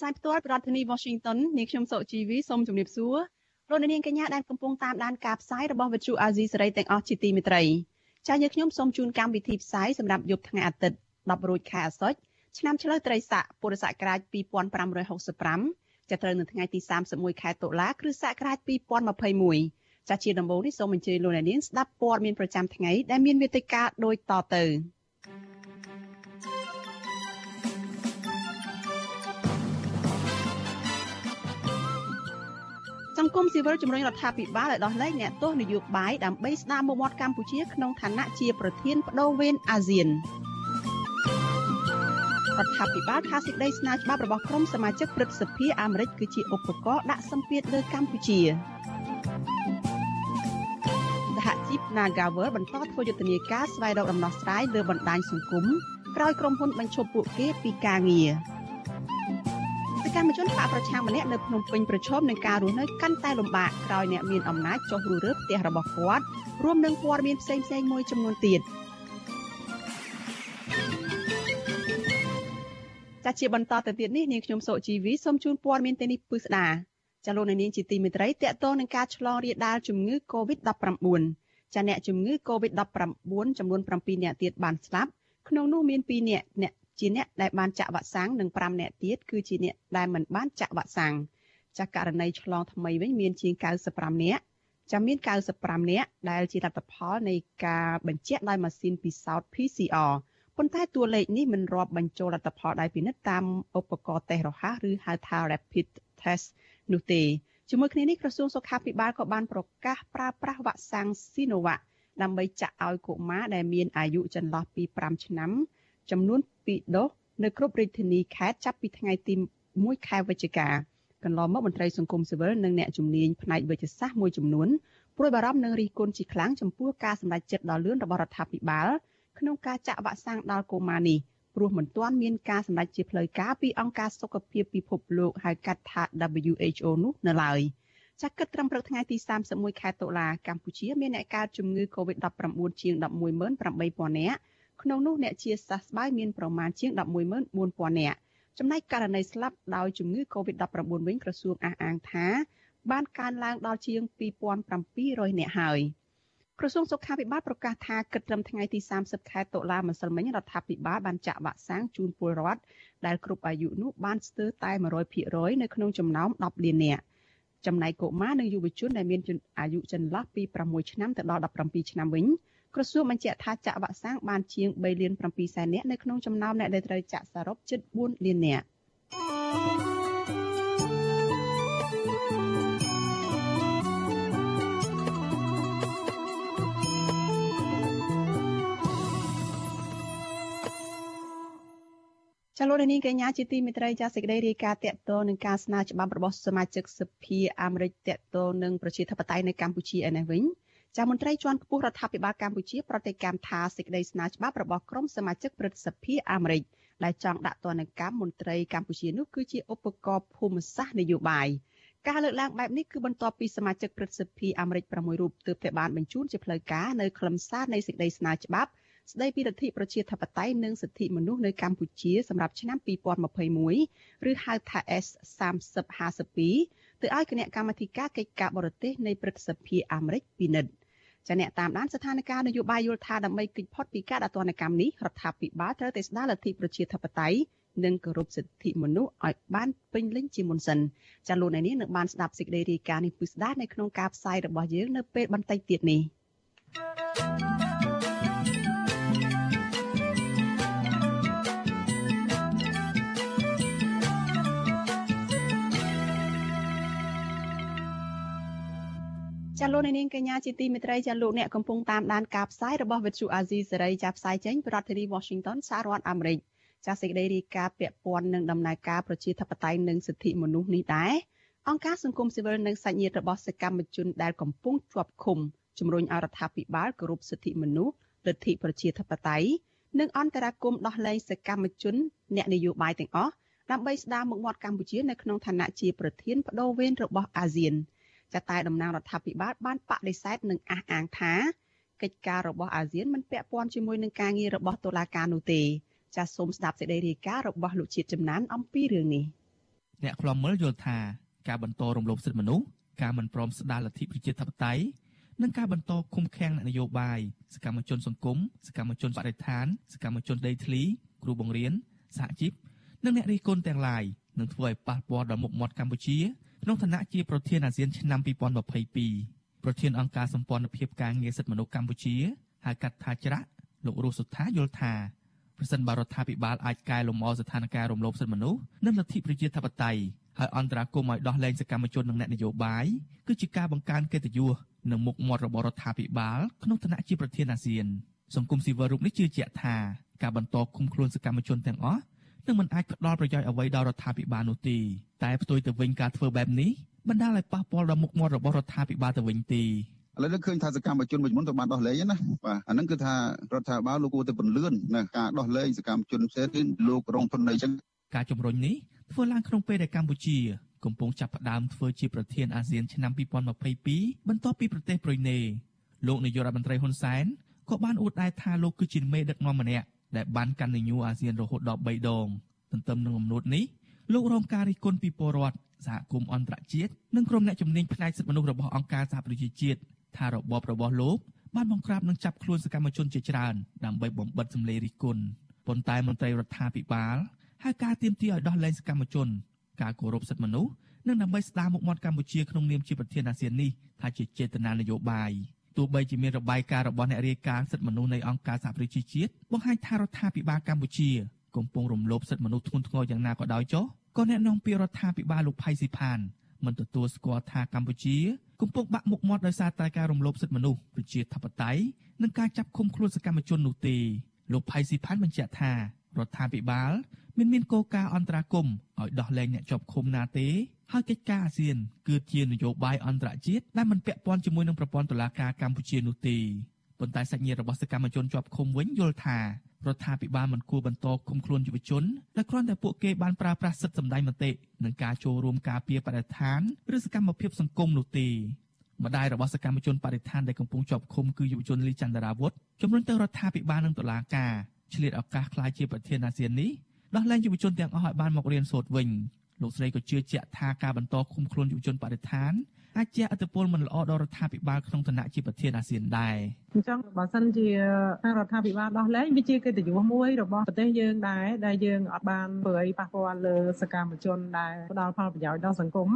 ផ្សាយផ្ទាល់ពីរដ្ឋធានី Washington នាងខ្ញុំសុជីវីសូមជម្រាបសួរលោកនាងកញ្ញាដែលកំពុងតាមដានការផ្សាយរបស់ Vuthu Azizi Serai ទាំងអស់ជាទីមេត្រីចា៎យើងខ្ញុំសូមជូនកម្មវិធីផ្សាយសម្រាប់យប់ថ្ងៃអាទិត្យ10រោចខែអាសត់ឆ្នាំឆ្លូវត្រីស័កពុរសករាជ2565ចាប់ត្រូវនៅថ្ងៃទី31ខែតុលាគ្រិស្តសករាជ2021ចាស់ជាដំបូងនេះសូមអញ្ជើញលោកអ្នកនាងស្ដាប់ព័ត៌មានប្រចាំថ្ងៃដែលមានវេទិកាដូចតទៅ សង្គមស៊ីវិលជំរុញរដ្ឋាភិបាលឲ្យដោះលែងអ្នកទោសនយោបាយដើម្បីស្ដារមុខមាត់កម្ពុជាក្នុងឋានៈជាប្រធានបដូវវេនអាស៊ានរដ្ឋាភិបាលថាសេចក្តីស្នើច្បាប់របស់ក្រុមសមាជិកព្រឹទ្ធសភាអាមេរិកគឺជាឧបករណ៍ដាក់សម្ពាធលើកម្ពុជាសហជីព Nagavel បន្តធ្វើយុទ្ធនាការស្វែងរកដំណោះស្រាយលើបណ្ដាញសង្គមក្រោយក្រុមហ៊ុនបញ្ឈប់ពួកគេពីការងារ សកម្មជនបកប្រឆាំងម្នាក់នៅភ្នំពេញប្រឈមនឹងការរស់នៅកាន់តែលំបាកក្រោយអ្នកមានអំណាចចុះរុះរើផ្ទះរបស់គាត់រួមនឹងព័ត៌មានផ្សេងៗមួយចំនួនទៀត។ចាជាបន្តទៅទៀតនេះនាងខ្ញុំសុជីវីសូមជូនព័ត៌មានទៅនេះពឹស្ដាចាលោកនាងជាទីមេត្រីតកតងនឹងការឆ្លងរាលដាលជំងឺ Covid-19 ចាអ្នកជំងឺ Covid-19 ចំនួន7អ្នកទៀតបានស្លាប់ក្នុងនោះមាន2អ្នកអ្នក ជាអ្នកដែលបានចាក់វ៉ាក់សាំងនិង5អ្នកទៀតគឺជាអ្នកដែលមិនបានចាក់វ៉ាក់សាំងចាករណីឆ្លងថ្មីវិញមានជាង95អ្នកចាំមាន95នាក់ដែលជាលទ្ធផលនៃការបញ្ជាក់ដោយម៉ាស៊ីនពិសោធន៍ PCR ប៉ុន្តែតួលេខនេះមិនរាប់បញ្ចូលលទ្ធផលដែលពិនិត្យតាមឧបករណ៍តេស្តរហ័សឬហៅថា rapid test នោះទេជាមួយគ្នានេះក្រសួងសុខាភិបាលក៏បានប្រកាសប្រើប្រាស់វ៉ាក់សាំង Sinovac ដើម្បីចាក់ឲ្យកុមារដែលមានអាយុចន្លោះពី5ឆ្នាំ ចំនួន2ដូសនៅគ្រប់រាជធានីខេត្តចាប់ពីថ្ងៃទី1ខែវិច្ឆិកាកន្លងមកមន្ត្រីសង្គមស៊ីវិលនិងអ្នកជំនាញផ្នែកវិទ្យាសាស្ត្រមួយចំនួនព្រួយបារម្ភនឹងរិះគន់ជាខ្លាំងចំពោះការសម្ដែងចិត្តដ៏លឿនរបស់រដ្ឋាភិបាលក្នុងការចាក់វ៉ាក់សាំងដល់កុមារនេះព្រោះមិនទាន់មានការសម្រេចជាផ្លូវការពីអង្គការសុខភាពពិភពលោកហៅកាត់ថា WHO នោះនៅឡើយចាក់គិតត្រឹមព្រឹកថ្ងៃទី31ខែតុលាកម្ពុជាមានអ្នកកើតជំងឺ Covid-19 ជាង118,000នាក់ ក្នុងនោះអ្នកជាសះស្បើយមានប្រមាណជាង114,000នាក់ចំណែកករណីស្លាប់ដោយជំងឺ Covid-19 វិញក្រសួងអះអាងថា បានកើនឡើងដល់ជាង2700នាក់ហើយ។ក្រសួងសុខាភិបាលប្រកាសថាគិតត្រឹមថ្ងៃទី30ខែតុលាម្សិលមិញរដ្ឋាភិបាលបានចាក់វ៉ាក់សាំងជូនពលរដ្ឋដែលគ្រប់អាយុនោះបានស្ទើរតែ100%នៅក្នុងចំណោម10លាននាក់ចំណែកកុមារនិងយុវជនដែលមានអាយុចន្លោះពី6ឆ្នាំទៅដល់17ឆ្នាំវិញ ក្រសួងបញ្ជាក់ថាចាក់វ៉ាក់សាំងបានជាង3លាន7សែននាក់នៅក្នុងចំណោមអ្នកដែលត្រូវចាក់សរុបជិត4លាននាក់ចលនានេះកញ្ញាជាទីមេត្រីចាសេចក្តីរាយការណ៍តកតនឹងការស្នើច្បាប់របស់សមាជិកសភាអាមេរិកតកតនឹងប្រជាធិបតេយ្យនៅកម្ពុជាឯនេះវិញ ចាមន្ត្រីជាន់ខ្ពស់រដ្ឋាភិបាលកម្ពុជាប្រតិកម្មថាសេចក្តីស្នើច្បាប់របស់ក្រុមសមាជិកព្រឹទ្ធសភាអាមេរិកដែលចង់ដាក់ទណ្ឌកម្មមន្ត្រីកម្ពុជានោះគឺជាឧបករណ៍ភូមិសាស្ត្រនយោបាយការលើកឡើងបែបនេះគឺបន្ទាប់ពីសមាជិកព្រឹទ្ធសភាអាមេរិក6រូបទើបតែបានបញ្ជូនជាផ្លូវការនៅខ្លឹមសារនៃសេចក្តីស្នើច្បាប់ស្ដីពីលទ្ធិប្រជាធិបតេយ្យនិងសិទ្ធិមនុស្សនៅកម្ពុជាសម្រាប់ឆ្នាំ2021ឬហៅថា S3052 ទៅឲ្យគណៈកម្មាធិការកិច្ចការបរទេសនៃព្រឹទ្ធសភាអាមេរិកពិនិត្យ ចាអ្នកតាមដានស្ថានភាពនយោបាយយល់ថាដើម្បីគេចផុតពីការដាក់ទណ្ឌកម្មនេះរដ្ឋាភិបាលត្រូវតែស្ដារលទ្ធិប្រជាធិបតេយ្យនិងគោរពសិទ្ធិមនុស្សឲ្យបានពេញលេញជាមុនសិនចាលោកអ្នកនាងនឹងបានស្ដាប់សេចក្តីរាយការណ៍នេះពិស្ដារនៅក្នុងការផ្សាយរបស់យើងនៅពេលបន្តិចទៀតនេះ។ ចាលោកនាងកញ្ញាជាទីមេត្រីចាលោកអ្នកកំពុងតាមដានការផ្សាយរបស់វិទ្យុអាស៊ីសេរីចាផ្សាយចេញពីរដ្ឋធានី Washington សហរដ្ឋអាមេរិកចាសេចក្តីរាយការណ៍ពាក់ព័ន្ធនឹងដំណើរការប្រជាធិបតេយ្យនិងសិទ្ធិមនុស្សនេះដែរអង្គការសង្គមស៊ីវិលនិងសាច់ញាតិរបស់សកម្មជនដែលកំពុងជាប់ឃុំជំរុញឲ្យរដ្ឋាភិបាលគោរពសិទ្ធិមនុស្សលទ្ធិប្រជាធិបតេយ្យនិងអន្តរាគមន៍ដោះលែងសកម្មជន អ្នកនយោបាយទាំងអស់ដើម្បីស្ដារមុខមាត់កម្ពុជានៅក្នុងឋានៈជាប្រធានបដូវវេនរបស់អាស៊ាន ចាតែតំណាងរដ្ឋាភិបាលបានបដិសេធនិងអះអាងថាកិច្ចការរបស់អាស៊ានមិនពាក់ព័ន្ធជាមួយនឹងការងាររបស់តុលាការនោះទេចាសសូមស្ដាប់សេចក្តីរាយការណ៍របស់លោកជាតិចំណានអំពីរឿងនេះអ្នកខ្លំមើលយល់ថាការបន្តរំលោភសិទ្ធិមនុស្សការមិនព្រមស្ដារលទ្ធិប្រជាធិបតេយ្យនិងការបន្តឃុំឃាំងនយោបាយសកម្មជនសង្គមសកម្មជនបរិស្ថានសកម្មជនដីធ្លីគ្រូបង្រៀនសហជីពនិងអ្នករិះគន់ទាំងឡាយនឹងធ្វើឲ្យប៉ះពាល់ដល់មុខមាត់កម្ពុជា ក្នុងឋានៈជាប្រធានអាស៊ានឆ្នាំ2022ប្រធានអង្គការសម្ព័ន្ធភាពការងារសិទ្ធិមនុស្សកម្ពុជាហៅកាត់ថាច្រាក់លោករស់សុថាយល់ថាប្រសិនបើរដ្ឋាភិបាលអាចកែលម្អស្ថានភាពរំលោភសិទ្ធិមនុស្សនិងលទ្ធិប្រជាធិបតេយ្យហើយអន្តរាគមន៍ឲ្យដោះលែងសកម្មជននិងអ្នកនយោបាយគឺជាការបង្កើនកិត្តិយសនិងមុខមាត់របស់រដ្ឋាភិបាលក្នុងឋានៈជាប្រធានអាស៊ានសង្គមស៊ីវិលរូបនេះជឿជាក់ថាការបន្តឃុំខ្លួនសកម្មជនទាំងអស់ នឹងមិនអាចផ្ដល់ប្រយោជន៍អ្វីដល់រដ្ឋាភិបាលនោះទេតែផ្ទុយទៅវិញការធ្វើបែបនេះបណ្ដាលឲ្យប៉ះពាល់ដល់មុខមាត់របស់រដ្ឋាភិបាលទៅវិញទេឥឡូវនេះឃើញថាសកម្មជនមួយចំនួនទៅបានដោះលែងណាបាទអាហ្នឹងគឺថារដ្ឋាភិបាលលោកគួរតែពន្លឿនណាការដោះលែងសកម្មជនផ្សេងទៀតលោករងធនអីចឹងការជំរុញនេះធ្វើឡើងក្នុងពេលដែលកម្ពុជាកំពុងចាប់ផ្ដើមធ្វើជាប្រធានអាស៊ានឆ្នាំ2022បន្ទាប់ពីប្រទេសប្រ៊ុយណេលោកនាយករដ្ឋមន្ត្រីហ៊ុនសែនក៏បានអួតដែរថាលោកគឺជាមេដឹកនាំម្នាក់ ដែលបានកាន់នយោបាយអាស៊ានរហូតដល់3ដងទន្ទឹមនឹងអំណួតនេះលោករងការរិះគន់ពីពលរដ្ឋសហគមន៍អន្តរជាតិនិងក្រុមអ្នកជំនាញផ្នែកសិទ្ធិមនុស្សរបស់អង្គការសហប្រជាជាតិថារបបរបស់លោកបានបង្ក្រាបនិងចាប់ខ្លួនសកម្មជនជាច្រើនដើម្បីបំបិតសម្លេងរិះគន់ប៉ុន្តែមន្ត្រីរដ្ឋាភិបាលហើយការទៀមទាឲ្យដោះលែងសកម្មជន ការគោរពសិទ្ធិមនុស្សនិងដើម្បីស្ដារមុខមាត់កម្ពុជាក្នុងនាមជាប្រធានអាស៊ាននេះថាជាចេតនានយោបាយ ទោះបីជាមានរបាយការណ៍របស់អ្នករាយការណ៍សិទ្ធិមនុស្សនៃអង្គការសហប្រជាជាតិបង្ហាញថារដ្ឋាភិបាលកម្ពុជាកំពុងរំលោភសិទ្ធិមនុស្សធ្ងន់ធ្ងរយ៉ាងណាក៏ដោយចុះក៏អ្នកនាំពាក្យរដ្ឋាភិបាលលោកផៃស៊ីផានមិនទទួលស្គាល់ថាកម្ពុជាកំពុងបាក់មុខមាត់ដោយសារតែការរំលោភសិទ្ធិមនុស្សប្រជាធិបតេយ្យនិងការចាប់ឃុំខ្លួនសកម្មជននោះទេលោកផៃស៊ីផានបញ្ជាក់ថារដ្ឋាភិបាល មិនមានគោលការណ៍អន្តរាគមន៍ឲ្យដោះលែងអ្នកជាប់ឃុំណាទេហើយកិច្ចការអាស៊ានគឺជានយោបាយអន្តរជាតិដែលមិនពាក់ព័ន្ធជាមួយនឹងប្រព័ន្ធតុលាការកម្ពុជានោះទេប៉ុន្តែសាច់ញាតិរបស់សកម្មជនជាប់ឃុំវិញយល់ថារដ្ឋាភិបាលមិនគួរបន្តគុំខ្លួនយុវជនដែលគ្រាន់តែពួកគេបានប្រើប្រាស់សិទ្ធិសម្ដែងមតិនិងការចូលរួមការពារបរិស្ថានឬសកម្មភាពសង្គមនោះទេម្ដាយរបស់សកម្មជនបរិស្ថានដែលកំពុងជាប់ឃុំគឺយុវជនលីចន្ទរាវុធជំរុញទៅរដ្ឋាភិបាលនិងតុលាការឆ្លៀតឱកាសក្លាយជាប្រធានអាស៊ាននេះ ដោះលែងយុវជនទាំងអស់ឲ្យបានមករៀនសូត្រវិញលោកស្រីក៏ជឿជាក់ថាការបន្តឃុំខ្លួនយុវជនបរិស្ថានអាចជះឥទ្ធិពលមិនល្អដល់រដ្ឋាភិបាលក្នុងឋានៈជាប្រធានអាស៊ានដែរអញ្ចឹងបើសិនជាខាងរដ្ឋាភិបាលដោះលែងវាជាកិត្តិយសមួយរបស់ប្រទេសយើងដែរដែលយើងអត់បានធ្វើអីប៉ះពាល់លើសកម្មជនដែលផ្ដល់ផលប្រយោជន៍ដល់សង្គម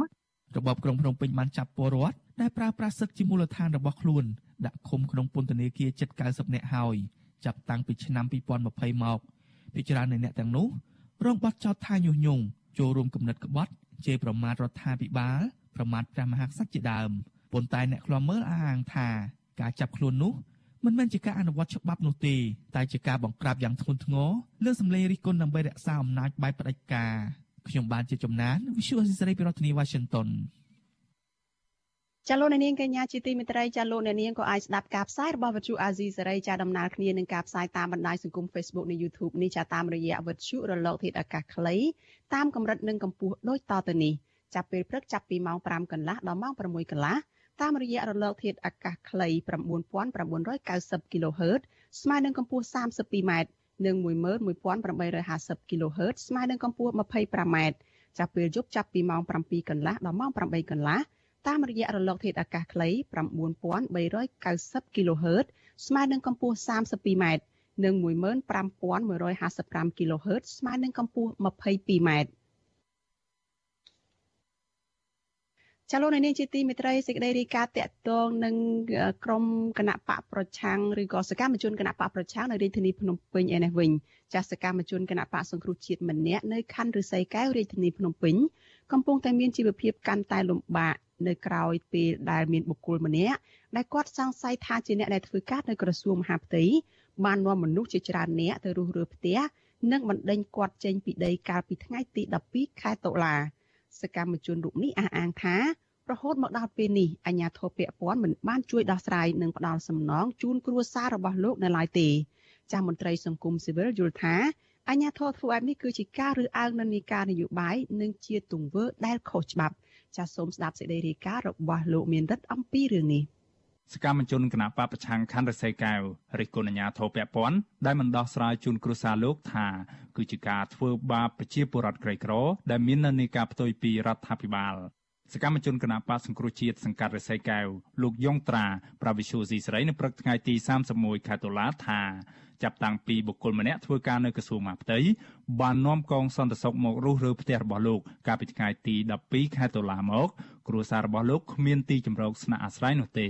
របបក្រុងភ្នំពេញបានចាប់ពលរដ្ឋដែលប្រើប្រាស់សិទ្ធិជាមូលដ្ឋានរបស់ខ្លួនដាក់ឃុំក្នុងពន្ធនាគារជិត90នាក់ហើយចាប់តាំងពីឆ្នាំ2020មក ពីច្រើននៃអ្នកទាំងនោះរងបទចោទថាញុះញង់ចូលរួមគំនិតក្បត់ជេរប្រមាថរដ្ឋាភិបាលប្រមាថព្រះមហាក្សត្រជាដើមប៉ុន្តែអ្នកខ្លាំមើលអះអាងថាការចាប់ខ្លួននោះមិនមែនជាការអនុវត្តច្បាប់នោះទេតែជាការបង្ក្រាបយ៉ាងធ្ងន់ធ្ងរលើសម្លេងរិះគន់ដើម្បីរក្សាអំណាចបែបផ្ដាច់ការខ្ញុំបានជាចំណាន Visual Assisray ពីរដ្ឋធានី Washington ចាលោកអ្នកនាងកញ្ញាជាទីមេត្រីចាលោកអ្នកនាងក៏អាចស្ដាប់ការផ្សាយរបស់វិទ្យុអាស៊ីសេរីចាដំណើរគ្នានឹងការផ្សាយតាមបណ្ដាញសង្គម Facebook និង YouTube នេះចាតាមរយៈវិទ្យុរលកធាតុអាកាសខ្លីតាមកម្រិតនិងកម្ពស់ដូចតទៅនេះចាប់ពេលព្រឹកចាប់ពីម៉ោង5កន្លះដល់ម៉ោង6កន្លះតាមរយៈរលកធាតុអាកាសខ្លី9990 kHz ស្មើនឹងកម្ពស់ 32m និង11850 kHz ស្មើនឹងកម្ពស់ 25m ចាប់ពេលយប់ចាប់ពីម៉ោង7កន្លះដល់ម៉ោង8កន្លះ តាមរយៈរលកធាតុអាកាសខ្លី9390 kHz ស្មើនឹងកម្ពស់ 32m និង15155 kHz ស្មើនឹងកម្ពស់ 22m ចលនានេះជាទីមេត្រីសេចក្តីរាយការណ៍តកតងនឹងក្រមគណៈបកប្រឆាំងឬក៏សកម្មជនគណៈបកប្រឆាំងនៅរាជធានីភ្នំពេញឯនេះវិញចាស់សកម្មជនគណៈបកសង្គ្រោះជាតិម្នាក់នៅខណ្ឌឫស្សីកែវរាជធានីភ្នំពេញកំពុងតែមានជីវភាពកាន់តែលំបាក នៅក្រៅពេលដែលមានបុគ្គលម្នាក់ដែលគាត់សង្ស័យថាជាអ្នកដែលធ្វើការនៅក្រសួងមហាផ្ទៃបាននាំមនុស្សជាច្រើននាក់ទៅរុះរើផ្ទះនិងបណ្ដេញគាត់ចេញពីដីកាលពីថ្ងៃទី12ខែតុលាសកម្មជនរូបនេះអះអាងថារហូតមកដល់ពេលនេះអាជ្ញាធរពាក់ព័ន្ធមិនបានជួយដោះស្រាយនិងផ្ដល់សំណងជូនគ្រួសាររបស់លោកនៅឡើយទេចាស់មន្ត្រីសង្គមស៊ីវិលយល់ថាអាជ្ញាធរធ្វើបែបនេះគឺជាការរើសអើងនិន្នាការនយោបាយនិងជាទង្វើដែលខុសច្បាប់ ចាសសូមស្ដាប់សេចក្តីរាយការណ៍របស់លោកមានរិទ្ធអំពីរឿងនេះសកម្មជនគណៈបពប្រឆាំងខណ្ឌរសីកែវរិះគន់អាជ្ញាធរពាក់ព័ន្ធដែលមិនដោះស្រាយជូនគ្រួសារលោកថាគឺជាការធ្វើបាបប្រជាពលរដ្ឋក្រីក្រ ដែលមាននិន្នាការផ្ទុយពីរដ្ឋាភិបាលសកម្មជនគណៈបកសង្គ្រោះជាតិសង្កាត់រសីកែវលោកយ៉ងត្រា ប្រវិសុយស៊ីស្រីនៅព្រឹកថ្ងៃទី31ខែតុលាថា ចាប់តាំងពីបុគ្គលម្នាក់ធ្វើការនៅក្រសួងមហាផ្ទៃបាននាំកងសន្តិសុខមករុះរើផ្ទះរបស់លោក កាលពីថ្ងៃទី12ខែតុលាមក គ្រួសាររបស់លោកគ្មានទីជម្រកស្នាក់អាស្រ័យនោះទេ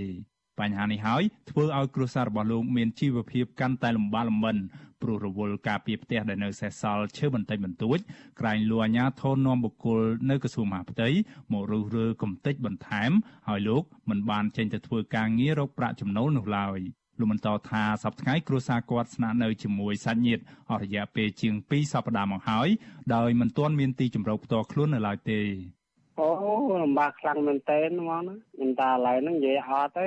បញ្ហានេះហើយធ្វើឲ្យគ្រួសាររបស់លោកមានជីវភាពកាន់តែលំបាកលំបិនព្រោះរវល់ការពីផ្ទះដែលនៅសេសសល់ឈើបន្តិចបន្តួចក្រែងលួអាញាធននាំបុគ្គលនៅក្រសួងមហាផ្ទៃមករុះរើកំទេចបន្ថែមហើយលោកមិនបានចេញទៅធ្វើការងាររកប្រាក់ចំណូលនោះឡើយ លោកបន្តថាសប្តាហ៍ថ្ងៃគ្រួសារគាត់ស្នាក់នៅជាមួយសាច់ញាតិអស់រយៈពេលជាង2សប្តាហ៍មកហើយដោយមិនទាន់មានទីជម្រកផ្ទាល់ខ្លួននៅឡើយទេអូលំបាកខ្លាំងមែនតើហ្មងណាមិនតាឥឡូវហ្នឹងនិយាយអត់ទេ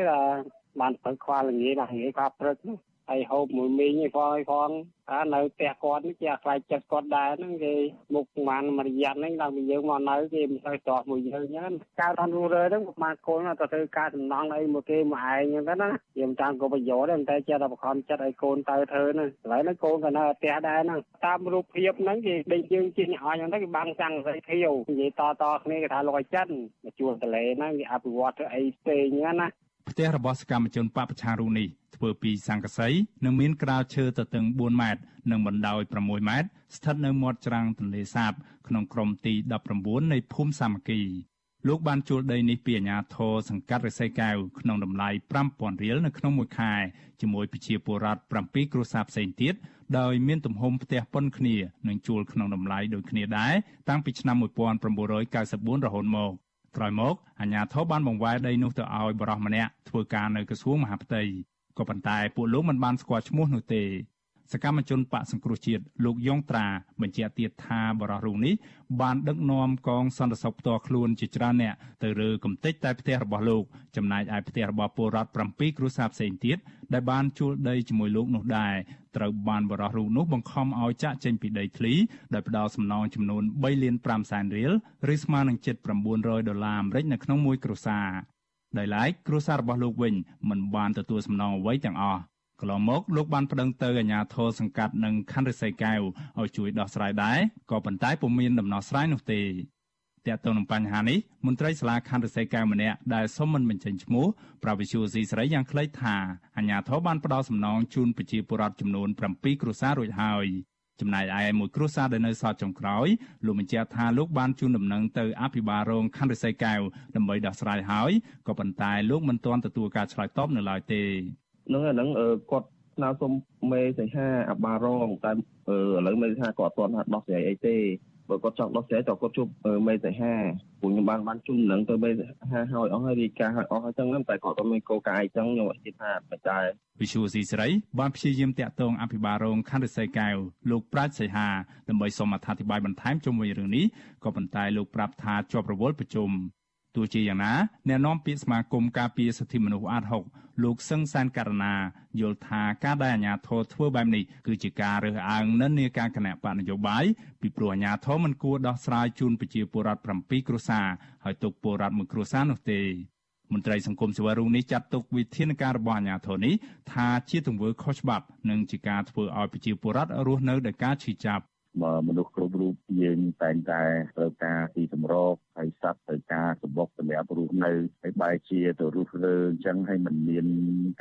បានព្រឹកខ្វល់ល្ងាចបាទល្ងាចខ្វល់ព្រឹកនោះ ហើយហូបមួយមីងឯផងឯផងអានៅផ្ទះគាត់នេះគេអាស្រ័យចិត្តគាត់ដែរហ្នឹងគេមុខបានមរិយាទហ្នឹងដល់យើងមកនៅគេមិនទៅតោះមួយយើងអញ្ចឹងកើតអត់រួរើហ្នឹងបានកូនទៅធ្វើការសំណងអីមកគេមកឯងអញ្ចឹងទៅណាយើងតាមក៏ប្រយោជន៍ដែរតែចេះតែបង្ខំចិត្តឲ្យកូនទៅធ្វើហ្នឹងឥឡូវហ្នឹងកូនក៏នៅផ្ទះដែរហ្នឹងតាមរូបភាពហ្នឹងគេដេកយើងជិះនេះអស់អញ្ចឹងទៅគេបាំងសាំងស្រីខៀវនិយាយតតគ្នាគេថាលោកឲ្យចិនមកជួលតលេហ្នឹងគេអភិវឌ្ឍធ្វើអីផ្សេងអញ្ចឹងណា ផ្ទះរបស់សកម្មជនបពប្រឆាំងរូនេះធ្វើពីសង្កសីនិងមានក្រាលឈើទទឹង4ម៉ែត្រនិងបណ្ដោយ6ម៉ែត្រស្ថិតនៅមាត់ច្រាំងទន្លេសាប ក្នុងក្រុមទី19នៃភូមិសាមគ្គីលោកបានជួលដីនេះពីអាជ្ញាធរសង្កាត់រិស័យកែវក្នុងតម្លៃ5000រៀលនៅក្នុងមួយខែជាមួយប្រជាពលរដ្ឋ7គ្រួសារផ្សេងទៀតដោយមានទំហំផ្ទះប៉ុនគ្នានិងជួលក្នុងតម្លៃដូចគ្នាដែរតាំងពីឆ្នាំ1994រហូតមក ក្រោយមកអាជ្ញាធរបានបង្វែរដីនោះទៅឲ្យបរិសម្នាក់ធ្វើការនៅក្រសួងមហាផ្ទៃក៏ប៉ុន្តែពួកលោកមិនបានស្គាល់ឈ្មោះនោះទេ សកម្មជនបកសង្គ្រោះជាតិលោកយ៉ងត្រាបញ្ជាក់ទៀតថាបរិះរូបនេះបានដឹកនាំកងសន្តិសុខផ្ទាល់ខ្លួនជាច្រើនអ្នកទៅរើកំទេចតែផ្ទះរបស់លោកចំណែកឯផ្ទះរបស់ពលរដ្ឋ7គ្រួសារផ្សេងទៀតដែលបានជួលដីជាមួយលោកនោះដែរត្រូវបានបរិះរូបនោះបង្ខំឲ្យចាក់ចេញពីដីធ្លីដោយផ្ដល់សំណងចំនួន3លាន5សែនរៀលឬស្មើនឹងជិត900ដុល្លារអាមេរិកនៅក្នុងមួយគ្រួសារដោយឡែកគ្រួសាររបស់លោកវិញមិនបានទទួលសំណងអ្វីទាំងអស់ កន្លងមកលោកបានប្តឹងទៅអាជ្ញាធរសង្កាត់និងខណ្ឌរិស័យកែវឲ្យជួយដោះស្រាយដែរក៏ប៉ុន្តែពុំមានដំណោះស្រាយនោះទេទាក់ទងនឹងបញ្ហានេះមន្ត្រីសាលាខណ្ឌរិស័យកែវម្នាក់ដែលសុំមិនបញ្ចេញឈ្មោះប្រវិសុយស៊ីស្រីយ៉ាងខ្លីថាអាជ្ញាធរបានផ្ដល់សំណងជូនប្រជាពលរដ្ឋចំនួន7គ្រួសាររួចហើយចំណែកឯមួយគ្រួសារដែលនៅសល់ចុងក្រោយលោកបញ្ជាក់ថាលោកបានជូនដំណឹងទៅអភិបាលរងខណ្ឌរិស័យកែវដើម្បីដោះស្រាយហើយក៏ប៉ុន្តែលោកមិនទាន់ទទួលការឆ្លើយតបនៅឡើយទេ នឹងអាហ្នឹងគាត់ស្នើសុំមេសីហាអាបារងតែឥឡូវមេសីហាគាត់អត់ទាន់ដោះស្រាយអីទេបើគាត់ចង់ដោះស្រាយតើគាត់ជួបមេសីហាពួកខ្ញុំបានបានជូននឹងទៅមេសីហាហើយអស់ហើយរាយការណ៍ហើយអស់ហើយចឹងតែគាត់អត់មានកោកាយចឹងខ្ញុំអត់គិតថាមិនដែរវិសុយស៊ីស្រីបានព្យាយាមតាក់ទងអភិបាលរងខណ្ឌរិស័យកែវលោកប្រាជ្ញសីហាដើម្បីសូមអធិប្បាយបន្ថែមជុំវិញរឿងនេះក៏ប៉ុន្តែលោកប្រាប់ថាជាប់រវល់ប្រជុំ ទោះជាយ៉ាងណាអ្នកនាំពាក្យសមាគមការពារសិទ្ធិមនុស្សអាត6លោកសឹងសានករណាយល់ថាការដែលអាជ្ញាធរធ្វើបែបនេះគឺជាការរើសអើងនិន្នាការគណៈបកនយោបាយពីព្រោះអាជ្ញាធរមិនគួរដោះស្រាយជូនប្រជាពលរដ្ឋ7គ្រួសារហើយទុកពលរដ្ឋមួយគ្រួសារនោះទេមន្ត្រីសង្គមស៊ីវិលរូបនេះចាត់ទុកវិធានការរបស់អាជ្ញាធរនេះថាជាទង្វើខុសច្បាប់និងជាការធ្វើឲ្យប្រជាពលរដ្ឋរស់នៅដោយការឈឺចាប់មនុស្សគ្រប់រូបយើងតែងតែត្រូវការទីសម្រប ហើយសត្វត្រូវការសម្បុកសម្រាប់រស់នៅហើយបែរជាទៅរស់លើអញ្ចឹងហើយมันមាន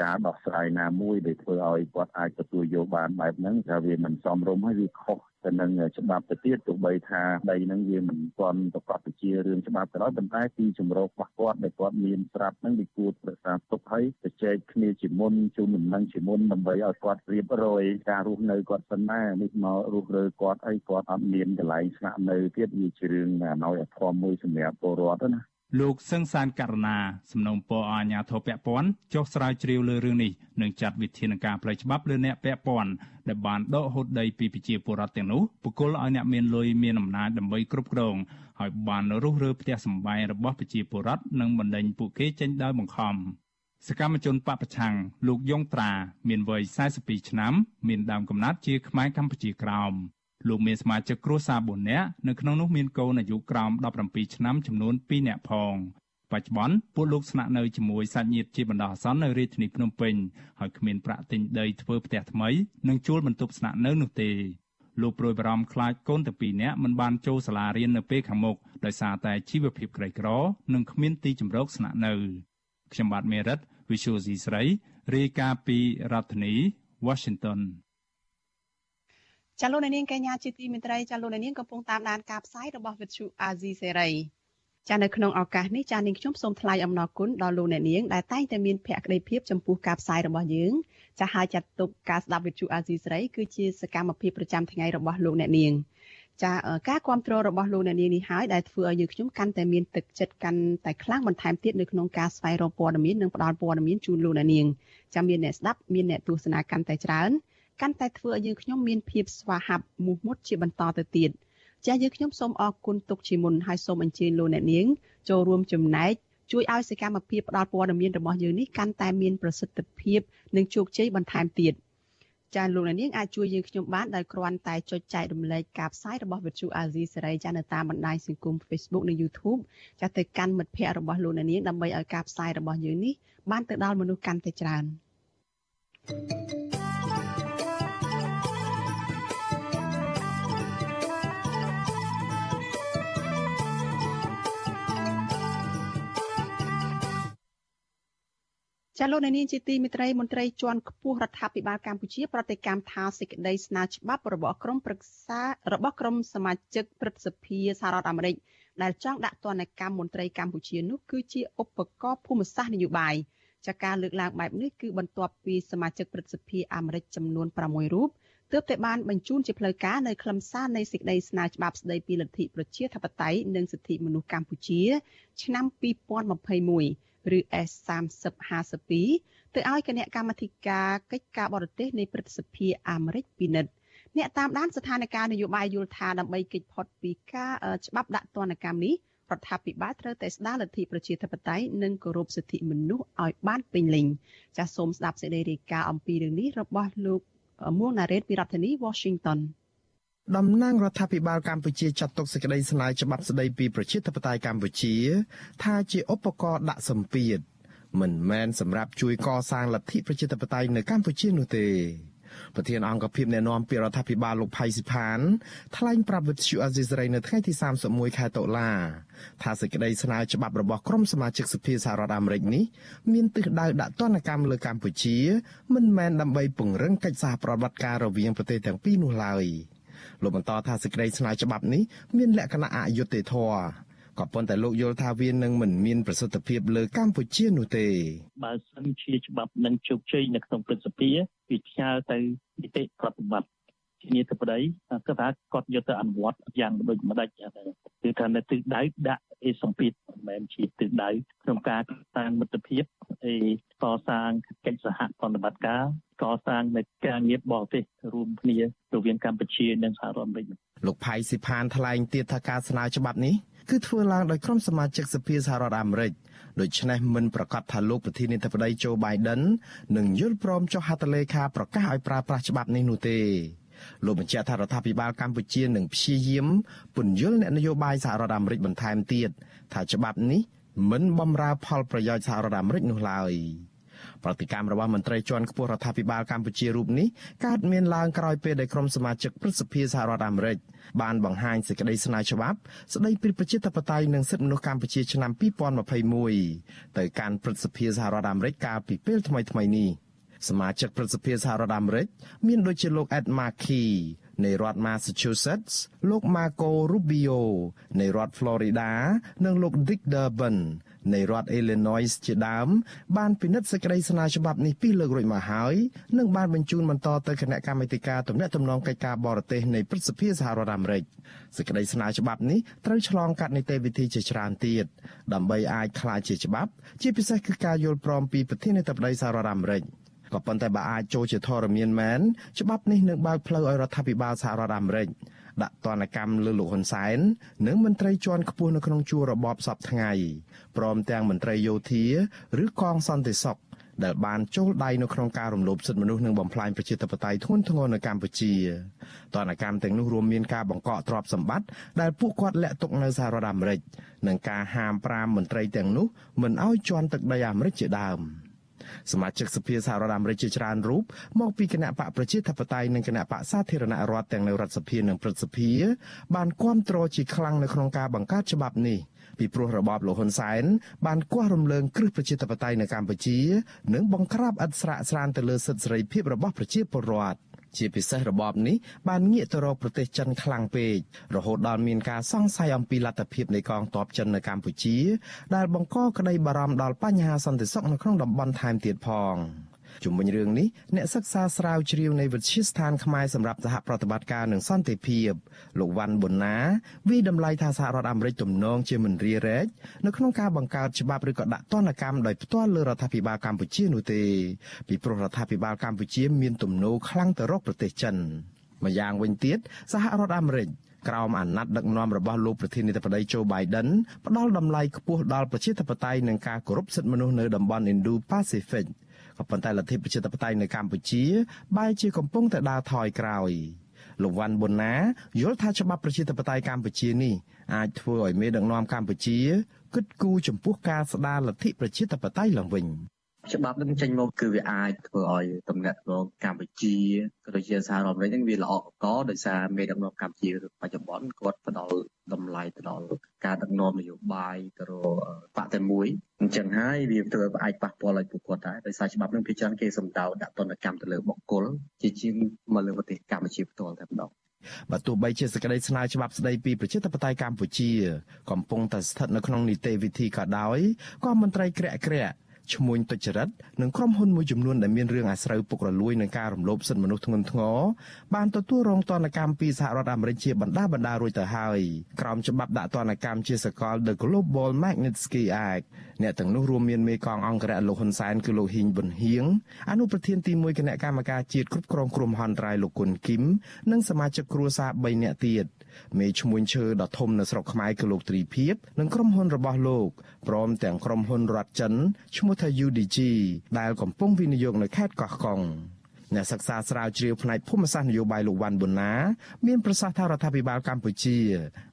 ការដោះស្រាយណាមួយដែលធ្វើឲ្យគាត់អាចទទួលយកបានបែបហ្នឹងថាវាមិនសមរម្យហើយវាខុសទៅនឹងច្បាប់ទៅទៀតទោះបីថាដីហ្នឹងវាមិនទាន់ប្រកបជារឿងច្បាប់ក៏ដោយប៉ុន្តែទីជំរករបស់គាត់ដែលគាត់មានស្រាប់ហ្នឹងវាគួរប្រសាទុកឲ្យទៅចែកគ្នាជាមុនជូនដំណឹងជាមុនដើម្បីឲ្យគាត់រៀបរយការរស់នៅគាត់សិនណានេះមករស់រើគាត់អីគាត់អត់មានកន្លែងស្នាក់នៅទៀតវាជារឿងអណោយអធមមួយសម្រាប់ពលរដ្ឋណាលោកសឹងសានករណាសំណូមពរអាជ្ញាធរពាក់ព័ន្ធចុះស្រាវជ្រាវលើរឿងនេះនិងចាត់វិធានការផ្លូវច្បាប់លើអ្នកពាក់ព័ន្ធដែលបានដកហូតដីពីប្រជាពលរដ្ឋទាំងនោះបុគ្គលឲ្យអ្នកមានលុយមានអំណាចដើម្បីគ្រប់គ្រងហើយបានរុះរើផ្ទះសម្បែងរបស់ប្រជាពលរដ្ឋនិងបណ្ដេញពួកគេចេញដោយបង្ខំសកម្មជនបពប្រឆាំងលោកយងត្រា មានវ័យ42ឆ្នាំ មានដើមកំណត់ជាខ្មែរកម្ពុជាក្រោម លោកមានសមាជិកគ្រួសារ4នាក់នៅក្នុងនោះមានកូនអាយុក្រោម17ឆ្នាំចំនួន2នាក់ផងបច្ចុប្បន្នពួកលោកស្នាក់នៅជាមួយសាច់ញាតិជាបណ្ដោះអាសន្ននៅរាជធានីភ្នំពេញហើយគ្មានប្រាក់ទិញដីធ្វើផ្ទះថ្មីនិងជួលបន្ទប់ស្នាក់នៅនោះទេលោកប្រួយបារម្ភខ្លាចកូនទាំងពីរនាក់មិនបានចូលសាលារៀននៅពេលខាងមុខដោយសារតែជីវភាពក្រីក្រ និងគ្មានទីជម្រកស្នាក់នៅខ្ញុំបាទមេរិត Visual C ស្រីរាយការណ៍ពីរដ្ឋធានី Washington ចាលោកនាងកញ្ញាជាទីមេត្រីចាលោកនាងកំពុងតាមដានការផ្សាយរបស់វិទ្យុអាស៊ីសេរីចានៅក្នុងឱកាសនេះចានាងខ្ញុំសូមថ្លែងអំណរគុណដល់លោកអ្នកនាងដែលតែងតែមានភក្ដីភាពចំពោះការផ្សាយរបស់យើងចាហើយចាត់ទុកការស្ដាប់វិទ្យុអាស៊ីសេរីគឺជាសកម្មភាពប្រចាំថ្ងៃរបស់លោកអ្នកនាងចាការគ្រប់គ្រងរបស់លោកអ្នកនាងនេះហើយដែលធ្វើឲ្យយើងខ្ញុំកាន់តែមានទឹកចិត្តកាន់តែខ្លាំងបន្ថែមទៀតនៅក្នុងការស្វែងរកព័ត៌មាននិងផ្តល់ព័ត៌មានជូនលោកអ្នកនាងចាមានអ្នកស្ដាប់មានអ្នកទស្សនាកាន់តែច្រើន កាន់តែធ្វើឲ្យយើងខ្ញុំមានភាពស្វាហាប់មោះមុតជាបន្តទៅទៀតចាស់យើងខ្ញុំសូមអរគុណទុកជាមុនហើយសូមអញ្ជើញលោកអ្នកនាងចូលរួមចំណែកជួយឲ្យសកម្មភាពផ្តល់ព័ត៌មានរបស់យើងនេះកាន់តែមានប្រសិទ្ធភាពនិងជោគជ័យបន្ថែមទៀតចាលោកអ្នកនាងអាចជួយយើងខ្ញុំបានដោយគ្រាន់តែចុចចែករំលែកការផ្សាយរបស់វិទ្យុអាស៊ីសេរីចានៅតាមបណ្ដាញសង្គម Facebook និង YouTube ចាទៅកាន់មិត្តភ័ក្តិរបស់លោកអ្នកនាងដើម្បីឲ្យការផ្សាយរបស់យើងនេះបានទៅដល់មនុស្សកាន់តែច្រើន thank you ចាលោកនាងជាទីមេត្រីមន្ត្រីជាន់ខ្ពស់រដ្ឋាភិបាលកម្ពុជាប្រតិកម្មថាសេចក្តីស្នើច្បាប់របស់ក្រមប្រឹក្សារបស់ក្រមសមាជិកព្រឹទ្ធសភាសហរដ្ឋអាមេរិកដែលចង់ដាក់ទណ្ឌកម្មមន្ត្រីកម្ពុជានោះគឺជាឧបករណ៍ភូមិសាស្ត្រនយោបាយចាការលើកឡើងបែបនេះគឺបន្ទាប់ពីសមាជិកព្រឹទ្ធសភាអាមេរិកចំនួន6រូបទើបតែបានបញ្ជូនជាផ្លូវការនៅខ្លឹមសារនៃសេចក្តីស្នើច្បាប់ស្តីពីលទ្ធិប្រជាធិបតេយ្យនិងសិទ្ធិមនុស្សកម្ពុជា ឆ្នាំ2021 ឬ S3052 ទៅឲ្យគណៈកម្មាធិការកិច្ចការបរទេសនៃព្រឹទ្ធសភាអាមេរិកពិនិត្យអ្នកតាមដានស្ថានភាពនយោបាយយល់ថាដើម្បីគេចផុតពីការច្បាប់ដាក់ទណ្ឌកម្មនេះរដ្ឋាភិបាលត្រូវតែស្ដារលទ្ធិប្រជាធិបតេយ្យនិងគោរពសិទ្ធិមនុស្សឲ្យបានពេញលេញចាសសូមស្ដាប់សេចក្តីរាយការណ៍អំពីរឿងនេះរបស់លោកមួងណារ៉េតពីរដ្ឋធានី Washington តំណាងរដ្ឋាភិបាលកម្ពុជាចាត់ទុកសេចក្តីស្នើច្បាប់ស្តីពីប្រជាធិបតេយ្យកម្ពុជា ថាជាឧបករណ៍ដាក់សម្ពាធមិនមែនសម្រាប់ជួយកសាងលទ្ធិប្រជាធិបតេយ្យនៅកម្ពុជានោះទេប្រធានអង្គភិបអ្នកណែនាំពីរដ្ឋាភិបាលលោកផៃស៊ីផានថ្លែងប្រាប់វិទ្យុអាស៊ីសេរីនៅថ្ងៃទី31ខែតុលាថាសេចក្តីស្នើច្បាប់របស់ក្រុមសមាជិកសភាសហរដ្ឋអាមេរិកនេះមានទិសដៅដាក់ទណ្ឌកម្មលើកម្ពុជា មិនមែនដើម្បីពង្រឹងកិច្ចសហប្រតិបត្តិការរវាងប្រទេសទាំងពីរនោះឡើយ។ លោកបន្តថាសេចក្តីស្នើច្បាប់នេះមានលក្ខណៈអយុត្តិធម៌ក៏ប៉ុន្តែលោកយល់ថាវានឹងមិនមានប្រសិទ្ធភាពលើកម្ពុជានោះទេបើសិនជាច្បាប់នឹងជោគជ័យនៅក្នុងព្រឹទ្ធសភាវាផ្ញើទៅនីតិប្រតិបត្តិ ជានីតិបតីគាត់ថាគាត់យកទៅអនុវត្តយ៉ាងដូចម្ដេចគឺថានៅទិសដៅដាក់អេសម្ពាធមិនមែនជាទិសដៅក្នុងការកសាងមិត្តភាពអេកសាងកិច្ចសហប្រតិបត្តិការកសាងនៅការងារបរទេសរួមគ្នារវាងកម្ពុជានិងសហរដ្ឋអាមេរិកលោកផៃស៊ីផានថ្លែងទៀតថាការស្នើច្បាប់នេះគឺធ្វើឡើងដោយក្រុមសមាជិកសភាសហរដ្ឋអាមេរិកដូច្នេះមិនប្រកាសថាលោកប្រធានាធិបតីโจ Biden នឹងយល់ព្រមចុះហត្ថលេខាប្រកាសឲ្យប្រើប្រាស់ច្បាប់នេះនោះទេ លោកបញ្ជាក់ថារដ្ឋាភិបាលកម្ពុជានឹងព្យាយាមពន្យល់អ្នកនយោបាយសហរដ្ឋអាមេរិកបន្ថែមទៀតថាច្បាប់នេះមិនបំរើផលប្រយោជន៍សហរដ្ឋអាមេរិកនោះឡើយប្រតិកម្មរបស់មន្ត្រីជាន់ខ្ពស់រដ្ឋាភិបាលកម្ពុជារូបនេះកើតមានឡើងក្រោយពេលដែលក្រុមសមាជិកព្រឹទ្ធសភាសហរដ្ឋអាមេរិកបានបង្ហាញសេចក្តីស្នើច្បាប់ស្តីពីប្រជាធិបតេយ្យនិងសិទ្ធិមនុស្សកម្ពុជាឆ្នាំ2021ទៅកាន់ព្រឹទ្ធសភាសហរដ្ឋអាមេរិកកាលពីពេលថ្មីៗនេះ សមាជិកព្រឹទ្ធសភាសហរដ្ឋអាមេរិកមានដូចជាលោក Ed Markey នៃរដ្ឋ Massachusetts លោក Marco Rubio នៃរដ្ឋ Florida និងលោក Dick Durbin នៃរដ្ឋ Illinois ជាដើម បានពិនិត្យសេចក្តីស្នើច្បាប់នេះពីរលើករួចមកហើយនិងបានបញ្ជូនបន្តទៅគណៈកម្មាធិការទំនាក់ទំនងកិច្ចការបរទេសនៃព្រឹទ្ធសភាសហរដ្ឋអាមេរិកសេចក្តីស្នើច្បាប់នេះត្រូវឆ្លងកាត់នីតិវិធីជាច្រើនទៀតដើម្បីអាចក្លាយជាច្បាប់ ជាពិសេសគឺការយល់ព្រមពីប្រធានាធិបតីសហរដ្ឋអាមេរិក ក៏ប៉ុន្តែបើអាចចូលជាធរមានមែនច្បាប់នេះនឹងបើកផ្លូវឲ្យរដ្ឋាភិបាលសហរដ្ឋអាមេរិកដាក់ទណ្ឌកម្មលើលោកហ៊ុនសែននិងមន្ត្រីជាន់ខ្ពស់នៅក្នុងជួររបបសពថ្ងៃព្រមទាំងមន្ត្រីយោធាឬកងសន្តិសុខដែលបានចូលដៃនៅក្នុងការរំលោភសិទ្ធិមនុស្សនិងបំផ្លាញប្រជាធិបតេយ្យធ្ងន់ធ្ងរនៅកម្ពុជាតនកម្មទាំងនោះរួមមានការបង្កកទ្រព្យសម្បត្តិដែលពួកគាត់លាក់ទុកនៅសហរដ្ឋអាមេរិកនិងការហាម5មន្ត្រីទាំងនោះមិនឲ្យជន់ទឹកដីអាមេរិកជាដើម។ សមាជិកសភាសហរដ្ឋអាមេរិកជាច្រើនរូបមកពីគណៈបកប្រជាធិបតេយ្យនិងគណៈបកសាធារណរដ្ឋទាំងនៅរដ្ឋសភានិងព្រឹទ្ធសភា បានគាំទ្រជាខ្លាំងនៅក្នុងការបង្កើតច្បាប់នេះពីព្រោះរបបលោកហ៊ុនសែនបានគាស់រំលើងគ្រឹះប្រជាធិបតេយ្យនៅកម្ពុជា និងបង្ក្រាបឥតស្រាកស្រានទៅលើសិទ្ធិសេរីភាពរបស់ប្រជាពលរដ្ឋ ជាពិសេសរបបនេះបានងាកទៅរកប្រទេសចិនខ្លាំងពេករហូតដល់មានការសង្ស័យអំពីលទ្ធភាពនៃកងទ័ពចិននៅកម្ពុជា ដែលបង្កក្តីបារម្ភដល់បញ្ហាសន្តិសុខនៅក្នុងតំបន់ថែមទៀតផង។ ជុំវិញរឿងនេះអ្នកសិក្សាស្រាវជ្រាវនៃវិទ្យាស្ថានខ្មែរសម្រាប់សហប្រតិបត្តិការនឹងសន្តិភាពលោកវ៉ាន់ប៊ុនណាវិតម្លៃថាសហរដ្ឋអាមេរិកទំនងជាមិនរារែកនៅក្នុងការបង្កើតច្បាប់ឬក៏ដាក់ទណ្ឌកម្មដោយផ្ទាល់លើរដ្ឋាភិបាលកម្ពុជានោះទេពីព្រោះរដ្ឋាភិបាលកម្ពុជាមានទំនោរខ្លាំងទៅរកប្រទេសចិនម្យ៉ាងវិញទៀតសហរដ្ឋអាមេរិកក្រោមអាណត្តិដឹកនាំរបស់លោកប្រធានាធិបតីโจ Biden ផ្ដល់តម្លៃខ្ពស់ដល់ប្រជាធិបតេយ្យនិងការគោរពសិទ្ធិមនុស្សនៅតំបន់ Indo-Pacific ក៏ប៉ុន្តែលទ្ធិប្រជាធិបតេយ្យនៅកម្ពុជាបែរជាកំពុងតែដើរថយក្រោយលោកវ៉ាន់ប៊ុនណាយល់ថាច្បាប់ប្រជាធិបតេយ្យកម្ពុជានេះអាចធ្វើឲ្យមេដឹកនាំកម្ពុជាគិតគូរចំពោះការស្ដារលទ្ធិប្រជាធិបតេយ្យឡើងវិញ។ ច្បាប់នឹងចេញមកគឺវាអាចធ្វើឲ្យតំណែងរងកម្ពុជាក៏ដូចជាសហរដ្ឋអាមេរិកនឹងវាល្អកកដោយសារមេដឹកនាំកម្ពុជាបច្ចុប្បន្នគាត់ផ្ដល់តម្លៃទៅដល់ការដឹកនាំនយោបាយទៅរកបកតែមួយអញ្ចឹងហើយវាធ្វើឲ្យអាចប៉ះពាល់ឲ្យពួកគាត់ដែរដោយសារច្បាប់នឹងភាគច្រើនគេសំដៅដាក់ទណ្ឌកម្មទៅលើបុគ្គលជាជាងមកលើប្រទេសកម្ពុជាផ្ទាល់តែម្ដងបើទោះបីជាសេចក្តីស្នើច្បាប់ស្តីពីប្រជាធិបតេយ្យកម្ពុជា កំពុងតែស្ថិតនៅក្នុងនីតិវិធីក៏ដោយក៏មន្ត្រីក្រាក់ក្រាក់ ឈ្មួញទុច្ចរិតនិងក្រុមហ៊ុនមួយចំនួនដែលមានរឿងអាស្រូវពុករលួយនឹងការរំលោភសិទ្ធិមនុស្សធ្ងន់ធ្ងរបានទទួលរងទណ្ឌកម្មពីសហរដ្ឋអាមេរិកជាបណ្ដាបណ្ដារួចទៅហើយក្រោមច្បាប់ដាក់ទណ្ឌកម្មជាសកល The Global Magnitsky Act អ្នកទាំងនោះរួមមានមេកងអង្គរៈលោកហ៊ុនសែនគឺលោកហ៊ីងប៊ុនហៀងអនុប្រធានទី1គណៈកម្មការជាតិគ្រប់គ្រងគ្រោះមហន្តរាយលោកគុណគឹមនិងសមាជិកគ្រួសារ3នាក់ទៀតមេឈ្មួញឈើដ៏ធំនៅស្រុកខ្មែរគឺលោកទ្រីភិបនិងក្រុមហ៊ុនរបស់លោកព្រមទាំងក្រុមហ៊ុនរដ្ឋចិនឈ្មោះថា UDG ដែលកំពុងវិនិយោគនៅខេត្តកោះកុងអ្នកសិក្សាស្រាវជ្រាវផ្នែកភូមិសាស្ត្រនយោបាយលោកវ៉ាន់ប៊ុនណាមានប្រសាសន៍ថារដ្ឋាភិបាលកម្ពុជា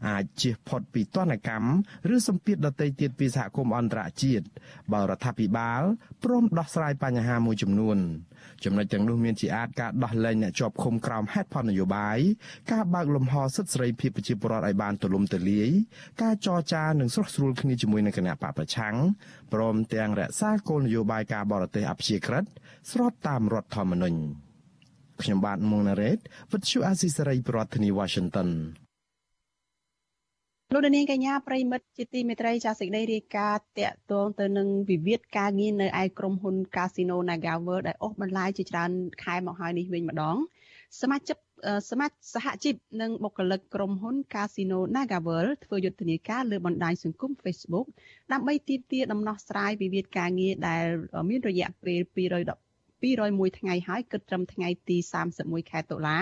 អាចជៀសផុតពីទណ្ឌកម្មឬសម្ពាធដទៃទៀតពីសហគមន៍អន្តរជាតិបើរដ្ឋាភិបាលព្រមដោះស្រាយបញ្ហាមួយចំនួន ចំណុចទាំងនោះមានជាអាចការដោះលែងអ្នកជាប់ឃុំក្រោមហេតុផលនយោបាយការបើកលំហសិទ្ធិសេរីភាពប្រជាពលរដ្ឋឲ្យបានទូលំទូលាយការចរចានិងស្រុះស្រួលគ្នាជាមួយនឹងគណៈបកប្រឆាំងព្រមទាំងរក្សាគោលនយោបាយការបរទេសអព្យាក្រឹតស្របតាមរដ្ឋធម្មនុញ្ញខ្ញុំបាទមុងណារ៉េតវិទ្យុអាស៊ីសេរីប្រធានាធិបតី Washington លោកនាងកញ្ញាប្រិមិត្តជាទីមេត្រីចាសសេចក្តីរាយការណ៍តាក់ទងទៅនឹងវិវាទការងារនៅឯក្រុមហ៊ុន Casino NagaWorld ដែលអូសបន្លាយជាច្រើនខែមកហើយនេះវិញម្ដងសមាជិកសមាជិកសហជីពនិងបុគ្គលិកក្រុមហ៊ុន Casino NagaWorld ធ្វើយុទ្ធនាការលើបណ្ដាញសង្គម Facebook ដើម្បីទាមទារដំណោះស្រាយវិវាទការងារដែលមានរយៈពេល201ថ្ងៃហើយគិតត្រឹមថ្ងៃទី31ខែតុលា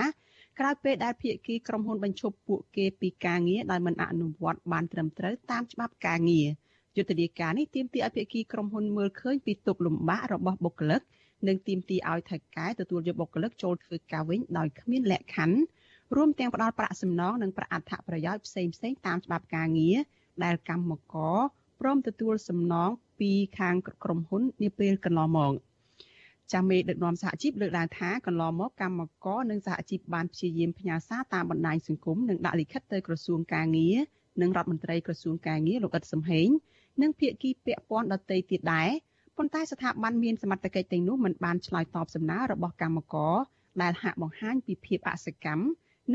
ក្រោយពេលដែលភាគីក្រុមហ៊ុនបញ្ឈប់ពួកគេពីការងារដោយមិនអនុវត្តបានត្រឹមត្រូវតាមច្បាប់ការងារយុទ្ធនាការនេះទាមទារឲ្យភាគីក្រុមហ៊ុនមើលឃើញពីទុកលំបាករបស់បុគ្គលិកនិងទាមទារឲ្យថៅកែទទួលយកបុគ្គលិកចូលធ្វើការវិញដោយគ្មានលក្ខខណ្ឌរួមទាំងផ្ដល់ប្រាក់សំណងនិងប្រាក់អត្ថប្រយោជន៍ផ្សេងផ្សេងតាមច្បាប់ការងារដែលកម្មករព្រមទទួលសំណងពីខាងក្រុមហ៊ុននាពេលកន្លងមក។ ចាស់មេដឹកនាំសហជីពលើកឡើងថាកន្លងមកកម្មករនិងសហជីពបានព្យាយាមផ្ញើសារតាមបណ្ដាញសង្គមនិងដាក់លិខិតទៅក្រសួងកាងារនិងរដ្ឋមន្ត្រីក្រសួងកាងារលោកអ៊ិតសំហេងនិងភាគីពាក់ព័ន្ធដទៃទៀតដែរប៉ុន្តែស្ថាប័នមានសមត្ថកិច្ចទាំងនោះមិនបានឆ្លើយតបសំណើរបស់កម្មករដែលហាក់បង្ហាញពីភាពអសកម្ម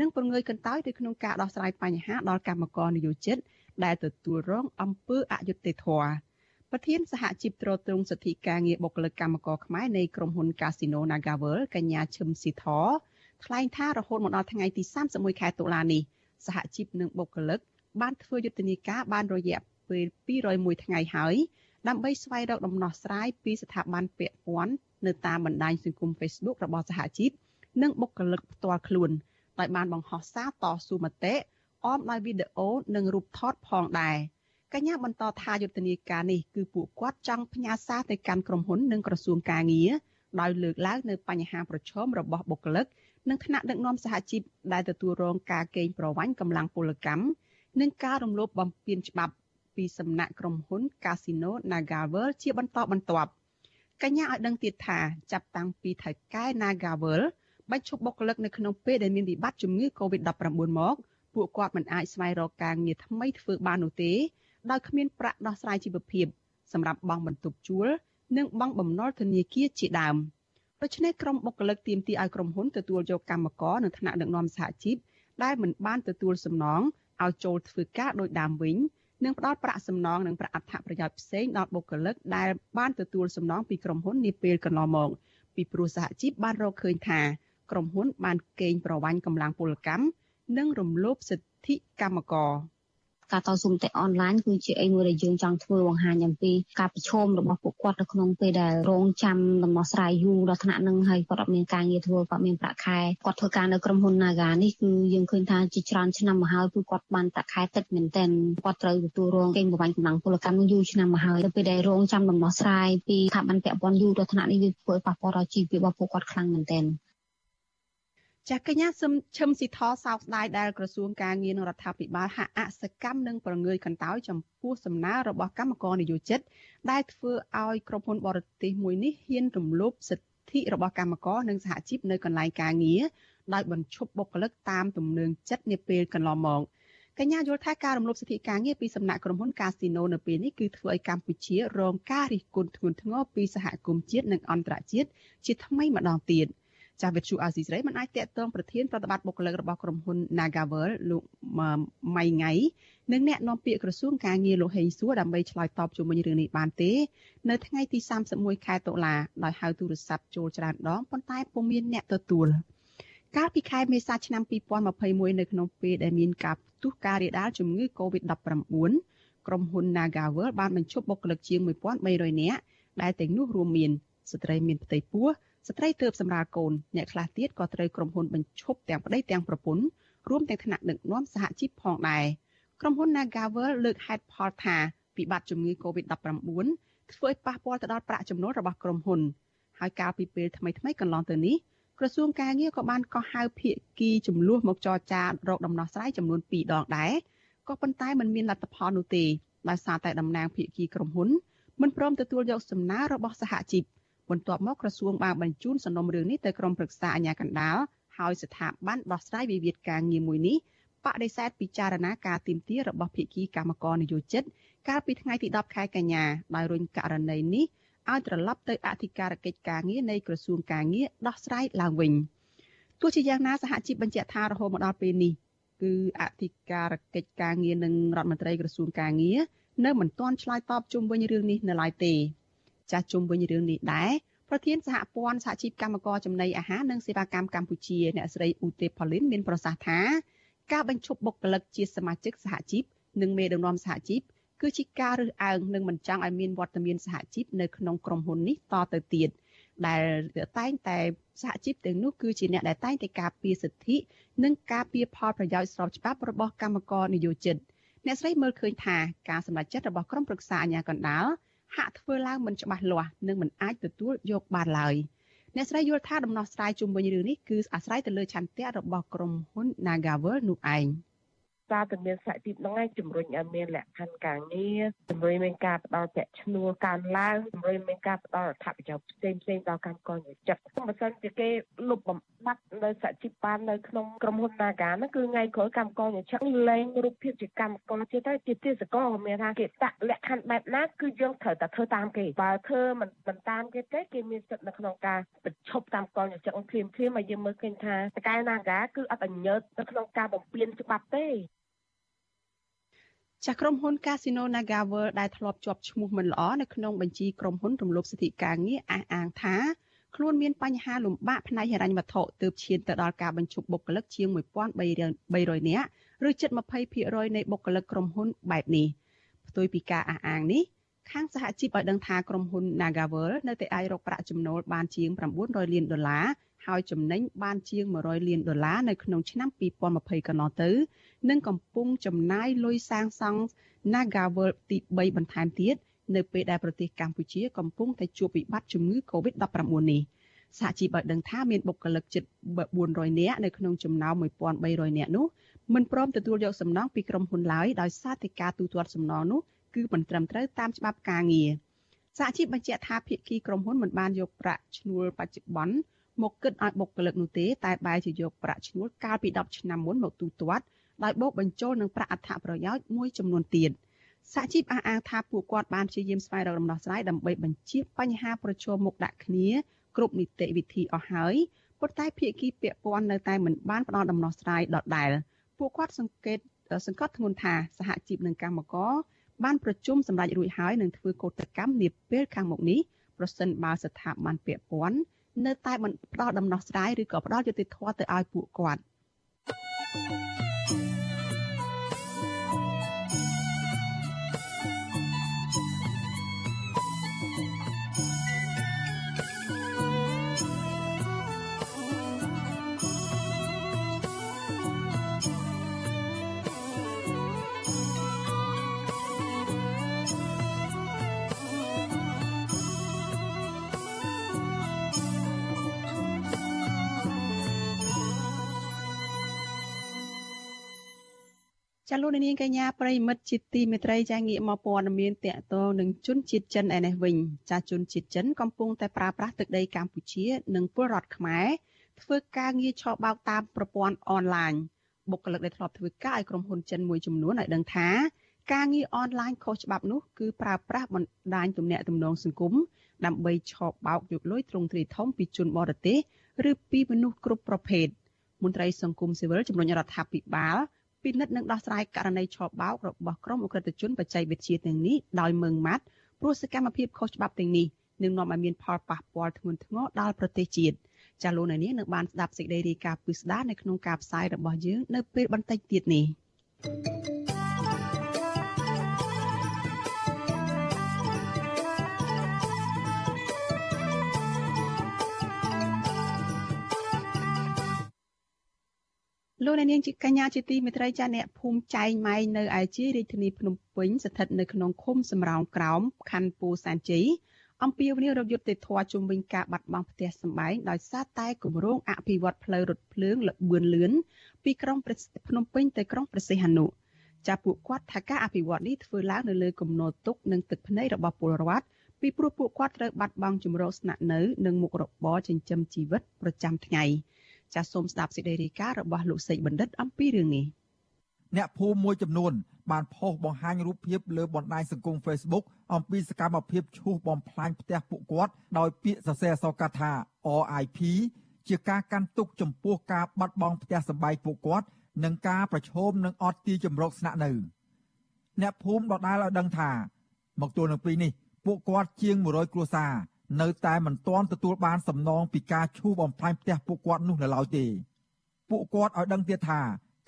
និងប្រងើយកន្តើយទៅក្នុងការដោះស្រាយបញ្ហាដល់កម្មករនិយោជិតដែលទទួលរងអំពើអយុត្តិធម៌ ប្រធានសហជីពត្រួតត្រងសិទ្ធិការងារបុគ្គលិកកម្មករខ្មែរនៃក្រុមហ៊ុន Casino Nagavel កញ្ញាឈឹមស៊ីធថ្លែងថារហូតមកដល់ថ្ងៃទី31ខែតុលានេះសហជីពនិងបុគ្គលិកបានធ្វើយុទ្ធនាការបានរយៈពេល201ថ្ងៃហើយដើម្បីស្វែងរកដំណោះស្រាយពីស្ថាប័នពាក់ព័ន្ធនៅតាមបណ្ដាញសង្គម Facebook របស់សហជីពនិងបុគ្គលិកផ្ទាល់ខ្លួនដោយបានបង្ហោះសារតស៊ូមតិអមដោយវីដេអូនិងរូបថតផងដែរ កញ្ញាបន្តថាយុទ្ធនាការនេះគឺពួកគាត់ចង់ផ្ញើសារទៅកាន់ក្រុមហ៊ុននិងក្រសួងការងារដោយលើកឡើងនៅបញ្ហាប្រឈមរបស់បុគ្គលិកនិងថ្នាក់ដឹកនាំសហជីពដែលទទួលរងការកេងប្រវ័ញ្ចកម្លាំងពលកម្មនិងការរំលោភបំពានច្បាប់ពីសំណាក់ក្រុមហ៊ុន Casino Nagavel ជាបន្តបន្ទាប់កញ្ញាឲ្យដឹងទៀតថាចាប់តាំងពីថៅកែ Nagavel បញ្ឈប់បុគ្គលិកនៅក្នុងពេលដែលមានវិបត្តិជំងឺ Covid-19 មកពួកគាត់មិនអាចស្វែងរកការងារថ្មីធ្វើបាននោះទេ ដោយគ្មានប្រាក់ដោះស្រាយជីវភាពសម្រាប់បង់បន្ទប់ជួល និងបង់បំណុលធនាគារជាដើមដូច្នេះក្រុមបុគ្គលិកទាមទារឲ្យក្រុមហ៊ុនទទួលយកកម្មករនៅថ្នាក់ដឹកនាំសហជីពដែលមិនបានទទួលសំណងឲ្យចូលធ្វើការដោយដើមវិញនិងផ្ដល់ប្រាក់សំណងនិងប្រាក់អត្ថប្រយោជន៍ផ្សេងដល់បុគ្គលិកដែលបានទទួលសំណងពីក្រុមហ៊ុននាពេលកន្លងមកពីព្រោះសហជីពបានរកឃើញថាក្រុមហ៊ុនបានកេងប្រវ័ញ្ចកម្លាំងពលកម្មនិងរំលោភសិទ្ធិកម្មករ។ ការតស៊ូមតិអនឡាញគឺជាអីមួយដែលយើងចង់ធ្វើបង្ហាញអំពីការប្រឈមរបស់ពួកគាត់នៅក្នុងពេលដែលរងចាំដំណោះស្រាយយូរដល់ថ្នាក់នឹងហើយគាត់អត់មានការងារធ្វើគាត់មានប្រាក់ខែគាត់ធ្វើការនៅក្រុមហ៊ុន Naga នេះគឺយើងឃើញថាជាច្រើនឆ្នាំមកហើយគឺគាត់បានប្រាក់ខែតិចមែនទែនគាត់ត្រូវទទួលរងកេងប្រវ័ញ្ចកម្លាំងពលកម្មយូរឆ្នាំមកហើយដល់ពេលដែលរងចាំដំណោះស្រាយពីស្ថាប័នពាក់ព័ន្ធយូរដល់ថ្នាក់នេះវាធ្វើឲ្យប៉ះពាល់ដល់ជីវភាពរបស់ពួកគាត់ខ្លាំងមែនទែន ចាស់កញ្ញាសឹមឈឹមស៊ីថសោកស្ដាយដែលក្រសួងការងារនិងរដ្ឋាភិបាលហាក់អសកម្មនិងប្រងើយកន្តើយចំពោះសំណើរបស់កម្មករនយោជិត ដែលធ្វើឲ្យក្រុមហ៊ុនបរទេសមួយនេះហ៊ានរំលោភសិទ្ធិរបស់កម្មករនិងសហជីពនៅកន្លែងការងារដោយបញ្ឈប់បុគ្គលិកតាមទំនឹងចិត្តនាពេលកន្លងមកកញ្ញាយល់ថាការរំលោភសិទ្ធិការងារពីសំណាក់ក្រុមហ៊ុន Casino នៅពេលនេះគឺធ្វើឲ្យកម្ពុជារងការរិះគន់ធ្ងន់ធ្ងរពីសហគមន៍ជាតិនិងអន្តរជាតិជាថ្មីម្ដងទៀត។ ចាស់វិទ្យុអាស៊ីសេរីមិនអាចតាក់ទងប្រធានប្រតិបត្តិបុគ្គលិករបស់ក្រុមហ៊ុន Nagavel លោកម៉ៃងៃនិងអ្នកនាំពាក្យក្រសួងការងារលោកហេងសួរដើម្បីឆ្លើយតបជុំវិញរឿងនេះបានទេនៅថ្ងៃទី31ខែតុលាដោយហៅទូរស័ព្ទចូលច្រើនដងប៉ុន្តែពុំមានអ្នកទទួលកាលពីខែមេសាឆ្នាំ2021នៅក្នុងពេលដែលមានការផ្ទុះការរាលដាលជំងឺ Covid-19 ក្រុមហ៊ុន Nagavel បានបញ្ឈប់បុគ្គលិកជាង1300នាក់ដែលទាំងនោះរួមមានស្ត្រីមានផ្ទៃពោះ ស្ត្រីទើបសម្រាលកូនអ្នកខ្លះទៀតក៏ត្រូវក្រុមហ៊ុនបញ្ឈប់ទាំងប្តីទាំងប្រពន្ធរួមទាំងថ្នាក់ដឹកនាំសហជីពផងដែរក្រុមហ៊ុន Nagavel លើកហេតុផលថាវិបត្តិជំងឺ Covid-19 ធ្វើឲ្យប៉ះពាល់ទៅដល់ប្រាក់ចំណូលរបស់ក្រុមហ៊ុនហើយកាលពីពេលថ្មីៗកន្លងទៅនេះក្រសួងការងារក៏បានកោះហៅភាគីចំនួនមកចរចារកដំណោះស្រាយចំនួន2ដងដែរក៏ប៉ុន្តែมันមានលទ្ធផលនោះទេដោយសារតែតំណាងភាគីក្រុមហ៊ុនមិនព្រមទទួលយកសំណើរបស់សហជីព បន្ទាប់មកក្រសួងបានបញ្ជូនសំណុំរឿងនេះទៅក្រុមប្រឹក្សាអាជ្ញាកណ្ដាលហើយស្ថាប័នដោះស្រាយវិវាទការងារមួយនេះបដិសេធពិចារណាការទីមទារបស់ភាគីកម្មករនយោជិត កាលពីថ្ងៃទី10ខែកញ្ញាដោយរុញករណីនេះឲ្យត្រឡប់ទៅអធិការកិច្ចការងារនៃក្រសួងការងារដោះស្រាយឡើងវិញទោះជាយ៉ាងណាសហជីពបញ្ជាក់ថារហូតមកដល់ពេលនេះគឺអធិការកិច្ចការងារនិងរដ្ឋមន្ត្រីក្រសួងការងារនៅមិនទាន់ឆ្លើយតបជុំវិញរឿងនេះនៅឡើយទេ ចាស់ជុំវិញរឿងនេះដែរប្រធានសហព័ន្ធសហជីពកម្មករចំណីអាហារនិងសេវាកម្មកម្ពុជាអ្នកស្រីអ៊ូទេផលីនមានប្រសាសន៍ថាការបញ្ឈប់បុគ្គលិកជាសមាជិកសហជីពនិងមេដឹកនាំសហជីពគឺជាការរើសអើងនិងមិនចង់ឲ្យមានវត្តមានសហជីពនៅក្នុងក្រុមហ៊ុននេះតទៅទៀតដែលតែងតែសហជីពទាំងនោះគឺជាអ្នកដែលតែងតែការពារសិទ្ធិនិងការពារផលប្រយោជន៍ស្របច្បាប់របស់កម្មករនិយោជិតអ្នកស្រីមើលឃើញថាការសម្រេចចិត្តរបស់ក្រុមប្រឹក្សាអាជ្ញាកណ្ដាល ហាក់ធ្វើឡើងមិនច្បាស់លាស់និងមិនអាចទទួលយកបានឡើយអ្នកស្រីយល់ថាដំណោះស្រាយជុំវិញរឿងនេះគឺអាស្រ័យទៅលើឆន្ទៈរបស់ក្រុមហ៊ុន Nagavel នោះឯង។ សារទៅមានសហជីពហ្នឹងឯងជំរុញឲ្យមានលក្ខខណ្ឌការងារជំរុញមានការផ្ដល់ប្រាក់ឈ្នួលកើនឡើងជំរុញមានការផ្ដល់អត្ថប្រយោជន៍ផ្សេងផ្សេងដល់កម្មករនិយោជិតបើសិនជាគេលុបបំបាត់នៅសហជីពបាននៅក្នុងក្រុមហ៊ុន Naga ហ្នឹងគឺថ្ងៃក្រោយកម្មករនិយោជិតលែងរូបភាពជាកម្មករទៀតទៅជាទេសកលមានថាគេដាក់លក្ខខណ្ឌបែបណាគឺយើងត្រូវតែធ្វើតាមគេបើធ្វើមិនមិនតាមគេទេគេមានសិទ្ធិនៅក្នុងការបញ្ឈប់កម្មករនិយោជិតភ្លាមភ្លាមឲ្យយើងមើលឃើញថាតកែ Naga គឺអត់អញ្ញើតនៅក្នុងការបំពេញច្បាប់ទេ ចាស់ក្រុមហ៊ុន Casino NagaWorld ដែលធ្លាប់ជាប់ឈ្មោះមិនល្អនៅក្នុងបញ្ជីក្រុមហ៊ុនរំលោភសិទ្ធិការងារអះអាងថាខ្លួនមានបញ្ហាលំបាកផ្នែកហិរញ្ញវត្ថុទើបឈានទៅដល់ការបញ្ឈប់បុគ្គលិកជាង1300នាក់ឬជិត20%នៃបុគ្គលិកក្រុមហ៊ុនបែបនេះផ្ទុយពីការអះអាងនេះខាងសហជីពឲ្យដឹងថាក្រុមហ៊ុន Nagavel នៅតែអាចរកប្រាក់ចំណូលបានជាង900លានដុល្លារ ហើយចំណេញបានជាង100លានដុល្លារនៅក្នុងឆ្នាំ2020កន្លងទៅនិងកំពុងចំណាយលុយសាងសង់ Nagavel ទី3បន្ថែមទៀតនៅពេលដែលប្រទេសកម្ពុជាកំពុងតែជួបវិបត្តិជំងឺ Covid-19 នេះសហជីពបានដឹងថាមានបុគ្គលិកជិត400នាក់នៅក្នុងចំណោម1300នាក់នោះមិនព្រមទទួលយកសំណងពីក្រុមហ៊ុនឡើយដោយសារតែការទូទាត់សំណងនោះគឺមិនត្រឹមត្រូវតាមច្បាប់ការងារសហជីពបញ្ជាក់ថាភាគីក្រុមហ៊ុនមិនបានយកប្រាក់ឈ្នួលបច្ចុប្បន្ន មកគិតឲ្យបុគ្គលិកនោះទេតែបែរជាយកប្រាក់ឈ្នួលកាលពី10ឆ្នាំមុនមកទូទាត់ដោយបូកបញ្ចូលនឹងប្រាក់អត្ថប្រយោជន៍មួយចំនួនទៀតសហជីពអះអាងថាពួកគាត់បានព្យាយាមស្វែងរកដំណោះស្រាយដើម្បីបញ្ជៀសបញ្ហាប្រឈមមុខដាក់គ្នាគ្រប់នីតិវិធីអស់ហើយប៉ុន្តែភាគីពាក់ព័ន្ធនៅតែមិនបានផ្ដល់ដំណោះស្រាយដដែលពួកគាត់សង្កេតសង្កត់ធ្ងន់ថាសហជីពនិងកម្មករបានប្រជុំសម្រាប់រួចហើយនឹងធ្វើកោតកម្មនាពេលខាងមុខនេះប្រសិនបើស្ថាប័នពាក់ព័ន្ធ នៅតែមិនផ្ដល់ដំណោះស្រាយឬក៏ផ្ដល់យុត្តិធម៌ទៅឲ្យពួកគាត់ លោកនាងកញ្ញាប្រិមិត្តជាទីមេត្រីចាងាកមកព័ត៌មានតកតងនឹងជនជាតិចិនឯនេះវិញចាជនជាតិចិនកំពុងតែប្រើប្រាស់ទឹកដីកម្ពុជា និងពលរដ្ឋខ្មែរធ្វើការងារឆបោកតាមប្រព័ន្ធអនឡាញបុគ្គលិកដែលធ្លាប់ធ្វើការឲ្យក្រុមហ៊ុនចិនមួយចំនួនឲ្យដឹងថាការងារអនឡាញខុសច្បាប់នោះគឺប្រើប្រាស់បណ្ដាញទំនាក់ទំនងសង្គមដើម្បីឆបោកយកលុយទ្រង់ទ្រាយធំពីជនបរទេសឬពីមនុស្សគ្រប់ប្រភេទមន្ត្រីសង្គមស៊ីវិលជំរុញរដ្ឋាភិបាល ពិនិត្យនិងដោះស្រាយករណីឆបោករបស់ក្រុមអ ுக ្រិតជនបច្ចេកវិទ្យាទាំងនេះដោយមើងម៉ាត់ព្រោះសកម្មភាពខុសច្បាប់ទាំងនេះនឹងនាំឲ្យមានផលប៉ះពាល់ធ្ងន់ធ្ងរដល់ប្រទេសជាតិចាលោកនាងនឹងបានស្ដាប់សេចក្តីរាយការណ៍ពិស្ដារនៅក្នុងការផ្សាយរបស់យើងនៅពេលបន្តិចទៀតនេះ thank you លោកអ្នកនាងជាកញ្ញាជាទីមេត្រីចាអ្នកភូមិចែងម៉ៃនៅឯជារាជធានីភ្នំពេញស្ថិតនៅក្នុងឃុំសំរោងក្រោមខណ្ឌពូសានជ័យអំពាវនាវរកយុត្តិធម៌ជុំវិញការបាត់បង់ផ្ទះសម្បែងដោយសារតែគម្រោងអភិវឌ្ឍផ្លូវរថភ្លើងលបឿនលឿនពីក្រុងភ្នំពេញទៅក្រុងព្រះសីហនុចាពួកគាត់ថាការអភិវឌ្ឍនេះធ្វើឡើងនៅលើគំនរទុកនិងទឹកភ្នែករបស់ពលរដ្ឋពីព្រោះពួកគាត់ត្រូវបាត់បង់ជំរកស្នាក់នៅនិងមុខរបរចិញ្ចឹមជីវិតប្រចាំថ្ងៃ។ ចាសសូមស្ដាប់សេចក្តីរាយការណ៍របស់លោកសេកបណ្ឌិតអំពីរឿងនេះអ្នកភូមិមួយចំនួនបានផុសបង្ហាញរូបភាពលើបណ្ដាញសង្គម Facebook អំពីសកម្មភាពឈូសបំផ្លាញផ្ទះពួកគាត់ដោយពាក្យសរសេរអក្សរកាត់ថា RIP ជាការកាន់ទុកចំពោះការបាត់បង់ផ្ទះសម្បែងពួកគាត់និងការប្រឈមនឹងអត់ទីជំរកស្នាក់នៅអ្នកភូមិដដែលឲ្យដឹងថាមកទល់នឹងពេលនេះពួកគាត់ជាង100គ្រួសារ នៅតែមិនទាន់ទទួលបានសំណងពីការឈូសបំផ្លាញផ្ទះពួកគាត់នោះនៅឡើយទេពួកគាត់ឲ្យដឹងទៀតថា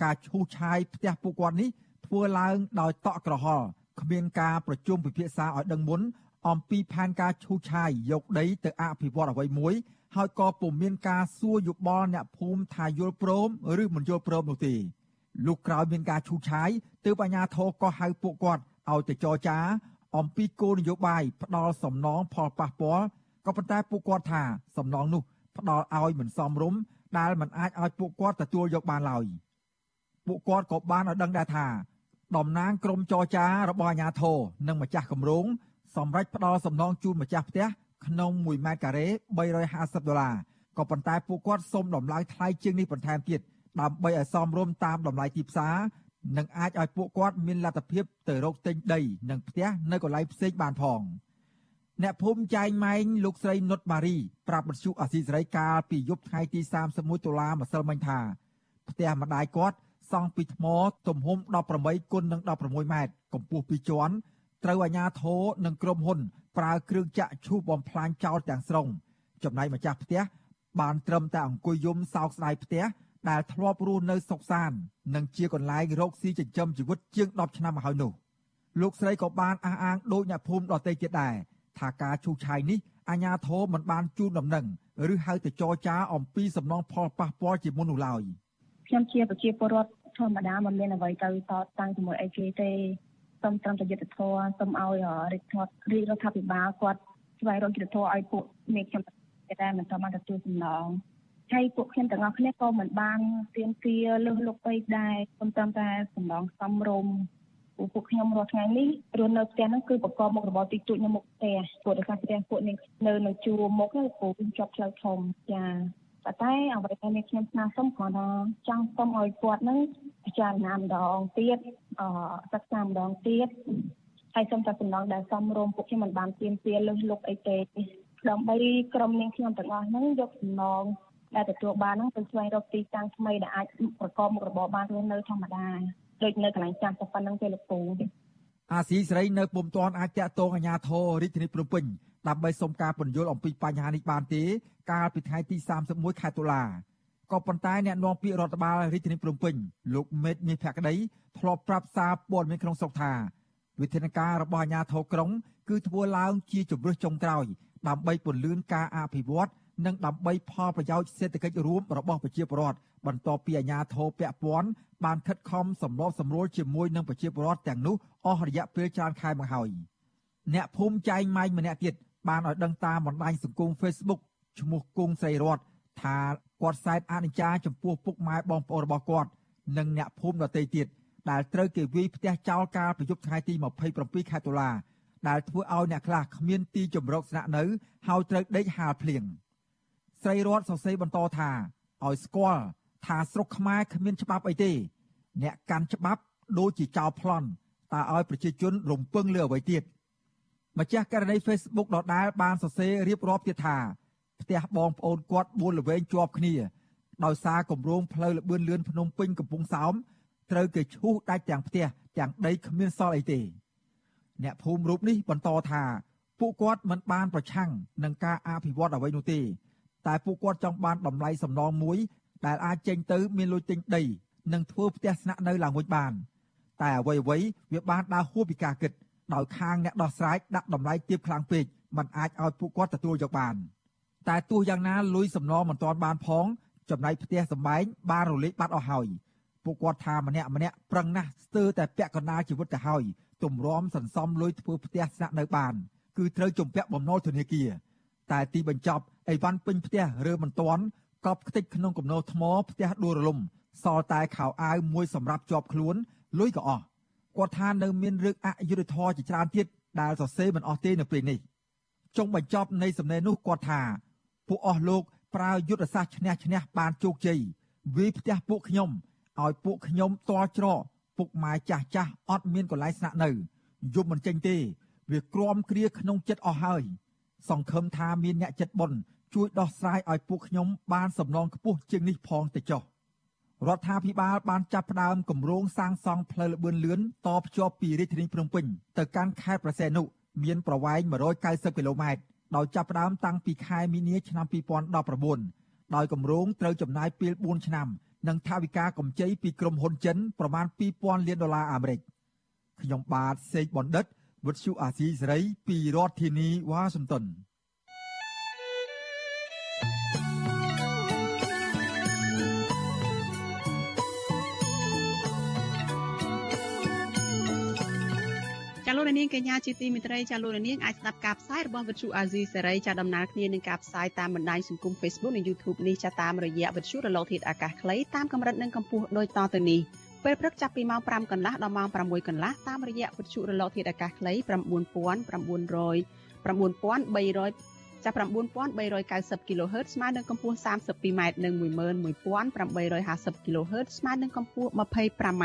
ការឈូសឆាយផ្ទះពួកគាត់នេះធ្វើឡើងដោយតក់ក្រហល់គ្មានការប្រជុំពិភាក្សាឲ្យដឹងមុនអំពីផែនការឈូសឆាយយកដីទៅអភិវឌ្ឍអ្វីមួយហើយក៏ពុំមានការសួរយោបល់អ្នកភូមិថាយល់ព្រមឬមិនយល់ព្រមនោះទេលុះក្រោយមានការឈូសឆាយទើបអាជ្ញាធរក៏ហៅពួកគាត់ឲ្យទៅចរចា អំពីគោលនយោបាយផ្ដាល់សំណងផលប៉ះពាល់ក៏ប៉ុន្តែពួកគាត់ថាសំណងនោះផ្ដាល់ឲ្យមិនសមរម្យដែលមិនអាចឲ្យពួកគាត់ទទួលយកបានឡើយពួកគាត់ក៏បានឲ្យដឹងដែរថាតំណាងក្រុមចរចារបស់អាជ្ញាធរនិងម្ចាស់គម្រោងសម្រេចផ្ដាល់សំណងជូនម្ចាស់ផ្ទះក្នុង1ម៉ែត្រការ៉េ350ដុល្លារក៏ប៉ុន្តែពួកគាត់សូមដំឡើងថ្លៃជាងនេះបន្ថែមទៀតដើម្បីឲ្យសមរម្យតាមតម្លៃទីផ្សារ និងអាចឲ្យពួកគាត់មានលទ្ធភាពទៅរកទិញដី និងផ្ទះនៅកន្លែងផ្សេងបានផងអ្នកភូមិចែងម៉ែងលោកស្រីនុតម៉ារីប្រាប់បទសុអាស៊ីសេរីកាលពីយប់ថ្ងៃទី31តុលាម្សិលមិញថា ផ្ទះម្ដាយគាត់សង់ពីថ្មទំហំ18គុណនឹង16ម៉ែត្រកម្ពស់2ជាន់ត្រូវអាជ្ញាធរនិងក្រុមហ៊ុន ប្រើគ្រឿងចាក់ឈូសបំផ្លាញចោលទាំងស្រុងចំណែកម្ចាស់ផ្ទះបានត្រឹមតែអង្គុយយំសោកស្ដាយផ្ទះ ដែលធ្លាប់រស់នៅសុខសាន្តនិងជាកន្លែងរកស៊ីចិញ្ចឹមជីវិតជាង10ឆ្នាំមកហើយនោះលោកស្រីក៏បានអះអាងដូចអ្នកភូមិដទៃទៀតដែរថាការឈូសឆាយនេះអាជ្ញាធរមិនបានជូនដំណឹងឬហៅទៅចរចាអំពីសំណងផលប៉ះពាល់ជាមុននោះឡើយខ្ញុំជាប្រជាពលរដ្ឋធម្មតាមិនមានអ្វីទៅតតាំងជាមួយអីគេទេសូមត្រឹមតែយុទ្ធធរសូមឲ្យរាជរដ្ឋរាជរដ្ឋាភិបាលគាត់ស្វែងរកយុទ្ធធរឲ្យពួកមេខ្ញុំគេដែរមិនត្រូវបានទទួលសំណង ហើយពួកខ្ញុំទាំងអស់គ្នាក៏មិនបានទៀមទាលើសលុបពេកដែរសូមត្រឹមតែសំណងសំរុំពួកខ្ញុំរាល់ថ្ងៃនេះរស់នៅផ្ទះហ្នឹងគឺប្រកបមុខរបរទីទួចនៅមុខផ្ទះពួកដោយសារផ្ទះពួកនេះនៅនៅជួរមុខហ្នឹងព្រោះខ្ញុំជាប់ផ្លូវធំចាប៉ុន្តែអ្វីដែលខ្ញុំស្នើសុំគ្រាន់តែចង់សុំឲ្យគាត់ហ្នឹងពិចារណាម្ដងទៀតអឺសិក្សាម្ដងទៀតហើយសូមតែសំណងដែលសំរុំពួកខ្ញុំមិនបានទៀមទាលើសលុបអីទេដើម្បីក្រុមនាងខ្ញុំទាំងអស់ហ្នឹងយកសំណង ដែលទទួលបានហ្នឹងទៅស្វែងរកទីតាំងថ្មីដែលអាចប្រកបមុខរបរបានរស់នៅធម្មតាដូចនៅកន្លែងចាស់តែប៉ុណ្្នឹងទេលោកពូអាស៊ីសេរីនៅពុំទាន់អាចតាក់ទងអាជ្ញាធររាជធានីភ្នំពេញដើម្បីសុំការពន្យល់អំពីបញ្ហានេះបានទេ កាលពីថ្ងៃទី31ខែតុលាក៏ប៉ុន្តែអ្នកនាំពាក្យរដ្ឋបាលរាជធានីភ្នំពេញលោកមេតមាសភក្តីធ្លាប់ប្រាប់សារព័ត៌មានក្នុងស្រុកថាវិធានការរបស់អាជ្ញាធរក្រុងគឺធ្វើឡើងជាជំរើសចុងក្រោយដើម្បីពន្លឿនការអភិវឌ្ឍនិងដើម្បីផលប្រយោជន៍សេដ្ឋកិច្ចរួមរបស់ប្រជាពលរដ្ឋបន្ទាប់ពីអាជ្ញាធរពាក់ព័ន្ធបានខិតខំសម្របសម្រួលជាមួយនឹងប្រជាពលរដ្ឋទាំងនោះអស់រយៈពេលច្រើនខែមកហើយអ្នកភូមិចែងម៉ៃម្នាក់ទៀតបានឲ្យដឹងតាមបណ្ដាញសង្គម Facebook ឈ្មោះគង់ស្រីរតថាគាត់សែតអនិច្ចាចំពោះពុកម៉ែបងប្អូនរបស់គាត់និងអ្នកភូមិដទៃទៀតដែលត្រូវគេវាយផ្ទះចោលកាលពីយប់ថ្ងៃទី27ខែតុលាដែលធ្វើឲ្យអ្នកខ្លះគ្មានទីជម្រកស្នាក់នៅហើយត្រូវដេកហាលភ្លៀង ស្រីរតសរសេរបន្តថាឲ្យស្គាល់ថាស្រុកខ្មែរគ្មានច្បាប់អីទេ អ្នកកាន់ច្បាប់ដូចជាចោលប្លន់តើឲ្យប្រជាជនរំពឹងលើអ្វីទៀតម្ចាស់ករណី Facebook ដដែលបានសរសេររៀបរាប់ទៀតថាផ្ទះបងប្អូនគាត់4ល្វែងជាប់គ្នាដោយសារគម្រោងផ្លូវលបឿនលឿនភ្នំពេញកំពង់សោមត្រូវគេឈូសដាច់ទាំងផ្ទះទាំងដីគ្មានសល់អីទេអ្នកភូមិរូបនេះបន្តថាពួកគាត់មិនបានប្រឆាំងនឹងការអភិវឌ្ឍអ្វីនោះទេ តែពួកគាត់ចង់បានតម្លៃសំណងមួយ ដែលអាចចេញទៅមានលុយទិញដី និងធ្វើផ្ទះស្នាក់នៅឡើងវិញបាន តែអ្វីអ្វីវាបានដើរហួសពីការគិតដោយខាងអ្នកដោះស្រាយដាក់តម្លៃទាបខ្លាំងពេកมันអាចឲ្យពួកគាត់ទទួលយកបាន តែទោះយ៉ាងណាលុយសំណងមិនទាន់បានផង ចំណែកផ្ទះសម្បែងបានរលាយបាត់អស់ហើយពួកគាត់ថាម្នាក់ម្នាក់ប្រឹងណាស់ស្ទើរតែពាក់កណ្ដាលជីវិតទៅហើយទម្រាំសន្សំលុយធ្វើផ្ទះស្នាក់នៅបាន គឺត្រូវជំពាក់បំណុលធនាគារតែទីបញ្ចប់ អីវ៉ាន់ពេញផ្ទះរើមិនទាន់កប់ខ្ទេចក្នុងគំនរថ្មផ្ទះដួលរលំសល់តែខោអាវមួយសម្រាប់ជាប់ខ្លួនលុយក៏អស់គាត់ថានៅមានរឿងអយុត្តិធម៌ជាច្រើនទៀតដែលសរសេរមិនអស់ទេនៅពេលនេះចុងបញ្ចប់នៃសំណេរនោះគាត់ថាពួកអស់លោកប្រើយុទ្ធសាស្ត្រឈ្នះឈ្នះបានជោគជ័យវាយផ្ទះពួកខ្ញុំឲ្យពួកខ្ញុំតល់ច្រកពុកម៉ែចាស់ចាស់អត់មានកន្លែងស្នាក់នៅយំមិនចេញទេ វាក្រំគ្រាក្នុងចិត្តអស់ហើយ សង្ឃឹមថាមានអ្នកចិត្តបុណ្យ ជួយដោះស្រាយឲ្យពួកខ្ញុំបានសំណងខ្ពស់ជាងនេះផងទៅចុះរដ្ឋាភិបាលបានចាប់ផ្ដើមគម្រោងសាងសង់ផ្លូវលបឿនលឿនតភ្ជាប់ពីរាជធានីភ្នំពេញទៅកាន់ខេត្តប្រសេនុមានប្រវែង190គីឡូម៉ែត្រដោយចាប់ផ្ដើមតាំងពីខែមីនាឆ្នាំ2019ដោយគម្រោងត្រូវចំណាយពេល4ឆ្នាំនិងថវិកាកម្ចីពីក្រុមហ៊ុនចិនប្រមាណ2000លានដុល្លារអាមេរិកខ្ញុំបាទសេកបណ្ឌិតវិទ្យុអាស៊ីសេរីពីរដ្ឋធានីវ៉ាស៊ីនតោន លោកនាងកញ្ញាជាទីមេត្រីចាលោកនាងអាចស្ដាប់ការផ្សាយរបស់វិទ្យុអាស៊ីសេរីចាដំណើរគ្នានឹងការផ្សាយតាមបណ្ដាញសង្គម Facebook និង YouTube នេះចាតាមរយៈវិទ្យុរលកធាតុអាកាសខ្លីតាមកម្រិតនិងកម្ពស់ដូចតទៅនេះពេលព្រឹកចាប់ពីម៉ោង5កន្លះដល់ម៉ោង6កន្លះតាមរយៈវិទ្យុរលកធាតុអាកាសខ្លី9900 9300ចាប់9390 kHz ស្មើនឹងកម្ពស់ 32m និង11850 kHz ស្មើនឹងកម្ពស់ 25m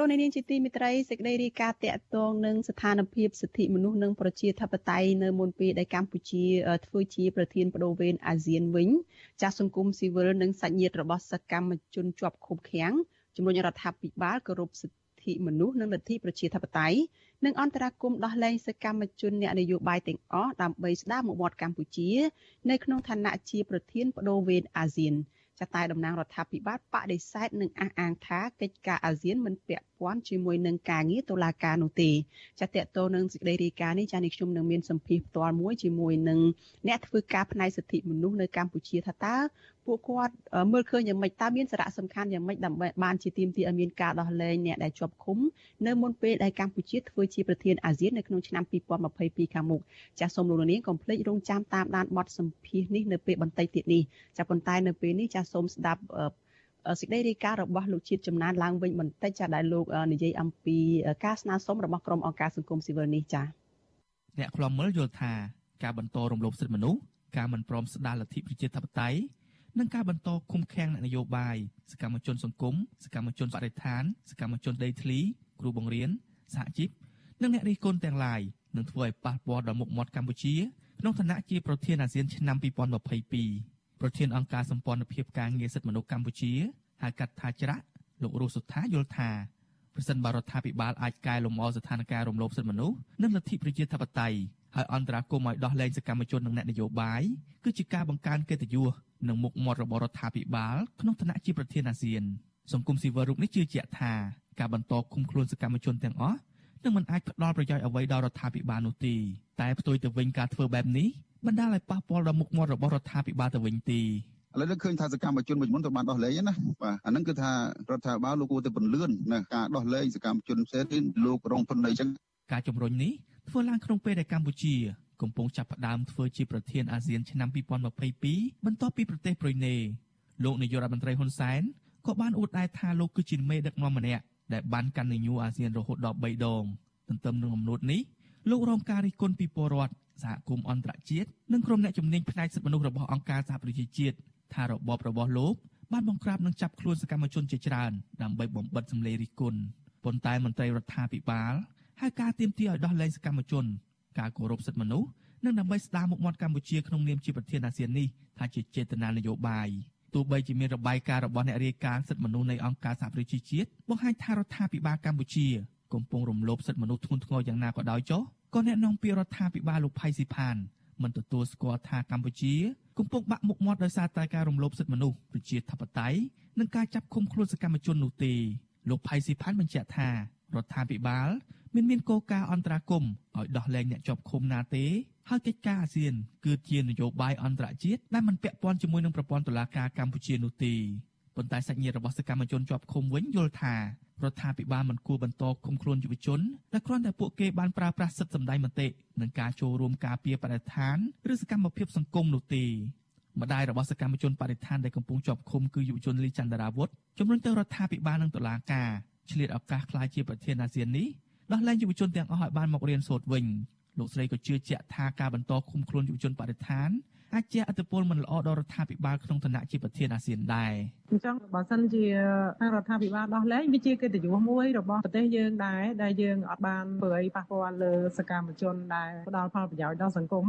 លនានាងជាទីមិត្តរីសេចក្តីរាយការណ៍តាក់ទងនឹងស្ថានភាពសិទ្ធិមនុស្សនិងប្រជាធិបតេយ្យនៅមុនពេលដែលកម្ពុជាធ្វើជាប្រធានបដូវវេនអាស៊ានវិញចាស់សង្គមស៊ីវិលនិងសាច់ញាតិរបស់សកម្មជនជាប់ឃុំឃាំងជំរុញរដ្ឋាភិបាលគោរពសិទ្ធិមនុស្សនិងលទ្ធិប្រជាធិបតេយ្យនិងអន្តរាគមន៍ដោះលែងសកម្មជនអ្នកនយោបាយទាំងអស់ដើម្បីស្ដារមុខមាត់កម្ពុជា នៅក្នុងឋានៈជាប្រធានបដូវវេនអាស៊ាន ចាតែតំណាងរដ្ឋាភិបាលបដិសេធនិងអះអាងថាកិច្ចការអាស៊ានមិនពាក់ ព័ន្ធជាមួយនឹងការងារតុលាការនោះទេចាតកតទៅនឹងសេចក្តីរាយការណ៍នេះចានេះខ្ញុំនឹងមានសម្ភារផ្ទាល់មួយជាមួយនឹងអ្នកធ្វើការផ្នែកសិទ្ធិមនុស្សនៅកម្ពុជាថាតើពួកគាត់មើលឃើញយ៉ាងម៉េចតើមានសារៈសំខាន់យ៉ាងម៉េចដើម្បីបានជាទីមទីឲ្យមានការដោះលែងអ្នកដែលជាប់ឃុំនៅមុនពេលដែលកម្ពុជាធ្វើជាប្រធានអាស៊ាននៅក្នុងឆ្នាំ2022ខាងមុខចាសសូមលោកនាងកុំភ្លេចរងចាំតាមដានបទសម្ភាសន៍នេះនៅពេលបន្តិចទៀតនេះចាប៉ុន្តែនៅពេលនេះចាសសូមស្ដាប់ សេចក្តីរាយការណ៍របស់លោកជាតិចំណានឡើងវិញបន្តិចចាដែលលោកនិយាយអំពីការស្នើសុំរបស់ក្រុមអង្គការសង្គមស៊ីវិលនេះចាអ្នកខ្លំមើលយល់ថាការបន្តរំលោភសិទ្ធិមនុស្សការមិនព្រមស្ដារលទ្ធិប្រជាធិបតេយ្យនិងការបន្តឃុំឃាំងអ្នកនយោបាយសកម្មជនសង្គមសកម្មជនបរិស្ថានសកម្មជនដីធ្លីគ្រូបង្រៀនសហជីពនិងអ្នករិះគន់ទាំងឡាយនឹងធ្វើឲ្យប៉ះពាល់ដល់មុខមាត់កម្ពុជាក្នុងឋានៈជាប្រធានអាស៊ានឆ្នាំ2022 ប្រធានអង្គការសម្ព័ន្ធភាពការងារសិទ្ធិមនុស្សកម្ពុជាហៅកាត់ថាច្រាក់លោករស់សុថាយល់ថាប្រសិនបរដ្ឋាភិបាលអាចកែលម្អស្ថានភាពរំលោភសិទ្ធិមនុស្សនិងលទ្ធិប្រជាធិបតេយ្យហើយអន្តរាគមន៍ឲ្យដោះលែងសកម្មជននិងអ្នកនយោបាយគឺជាការបង្កើនកិត្តិយសនិងមុខមាត់របស់រដ្ឋាភិបាលក្នុងឋានៈជាប្រធានអាស៊ានសង្គមស៊ីវិលរូបនេះជឿជាក់ថាការបន្តឃុំខ្លួនសកម្មជនទាំងអស់នឹងមិនអាចផ្ដល់ប្រយោជន៍អ្វីដល់រដ្ឋាភិបាលនោះទេតែផ្ទុយទៅវិញការធ្វើបែបនេះ បណ្ដាលឲ្យប៉ះពាល់ដល់មុខមាត់របស់រដ្ឋាភិបាលទៅវិញទេឥឡូវឃើញថាសកម្មជនមួយចំនួនត្រូវបានដោះលែងណាបាទអាហ្នឹងគឺថារដ្ឋាភិបាលលោកគួរតែពន្លឿនណាការដោះលែងសកម្មជនផ្សេងទៀតលោករងធនអីចឹងការជំរុញនេះធ្វើឡើងក្នុងពេលដែលកម្ពុជាកំពុងចាប់ផ្ដើមធ្វើជាប្រធានអាស៊ានឆ្នាំ2022បន្ទាប់ពីប្រទេសប្រ៊ុយណេលោកនាយករដ្ឋមន្ត្រីហ៊ុនសែនក៏បានអួតដែរថាលោកគឺជាមេដឹកនាំម្នាក់ដែលបានកាន់នញូអាស៊ានរហូតដល់3ដងទន្ទឹមនឹងអំណួតនេះលោករងការរិះគន់ពីពលរដ្ឋ សហគមន៍អន្តរជាតិនិងក្រុមអ្នកជំនាញផ្នែកសិទ្ធិមនុស្សរបស់អង្គការសហប្រជាជាតិថារបបរបស់លោកបានបង្ក្រាបនិងចាប់ខ្លួនសកម្មជនជាច្រើនដើម្បីបំបិតសម្លេងរិះគន់ប៉ុន្តែមន្ត្រីរដ្ឋាភិបាលហើយការទៀមទាឲ្យដោះលែងសកម្មជន ការគោរពសិទ្ធិមនុស្សនិងដើម្បីស្ដារមុខមាត់កម្ពុជាក្នុងនាមជាប្រធានអាស៊ាននេះថាជាចេតនានយោបាយទោះបីជាមានរបាយការណ៍របស់អ្នករាយការណ៍សិទ្ធិមនុស្សនៃអង្គការសហប្រជាជាតិបង្ហាញថារដ្ឋាភិបាលកម្ពុជាកំពុងរំលោភសិទ្ធិមនុស្សធ្ងន់ធ្ងរយ៉ាងណាក៏ដោយចុះ ក៏អ្នកនាំពាក្យរដ្ឋាភិបាលលោកផៃស៊ីផានមិនទទួលស្គាល់ថាកម្ពុជាកំពុងបាក់មុខមាត់ដោយសារតែការរំលោភសិទ្ធិមនុស្សប្រជាធិបតេយ្យនិងការចាប់ឃុំខ្លួនសកម្មជននោះទេលោកផៃស៊ីផានបញ្ជាក់ថារដ្ឋាភិបាលមិនមានគោលការណ៍អន្តរាគមឲ្យដោះលែងអ្នកជាប់ឃុំណាទេហើយកិច្ចការអាស៊ានគឺជានយោបាយអន្តរជាតិដែលមិនពាក់ព័ន្ធជាមួយនឹងប្រព័ន្ធតុលាការកម្ពុជានោះទេប៉ុន្តែសាច់ញាតិរបស់សកម្មជនជាប់ឃុំវិញយល់ថា រដ្ឋាភិបាលមិនគួរបន្តឃុំខ្លួនយុវជនដែលគ្រាន់តែពួកគេបានប្រើប្រាស់សិទ្ធិសម្ដែងមតិនិងការចូលរួមការពារបរិស្ថានឬសកម្មភាពសង្គមនោះទេម្ដាយរបស់សកម្មជនបរិស្ថានដែលកំពុងជាប់ឃុំគឺយុវជនលីចន្ទរាវុធជំរុញទៅរដ្ឋាភិបាលនិងតុលាការឆ្លៀតឱកាសក្លាយជាប្រធានអាស៊ាននេះដោះលែងយុវជនទាំងអស់ឲ្យបានមករៀនសូត្រវិញលោកស្រីក៏ជឿជាក់ថាការបន្តឃុំខ្លួនយុវជនបរិស្ថាន អាចជាអត្តពលមិនល្អដល់រដ្ឋាភិបាលក្នុងឋានៈជាប្រធានអាស៊ានដែរអញ្ចឹងបើសិនជាខាងរដ្ឋាភិបាលដោះលែងវាជាកិត្តិយសមួយរបស់ប្រទេសយើងដែរដែលយើងអត់បានធ្វើអីប៉ះពាល់លើសកម្មជនដែលផ្ដល់ផលប្រយោជន៍ដល់សង្គម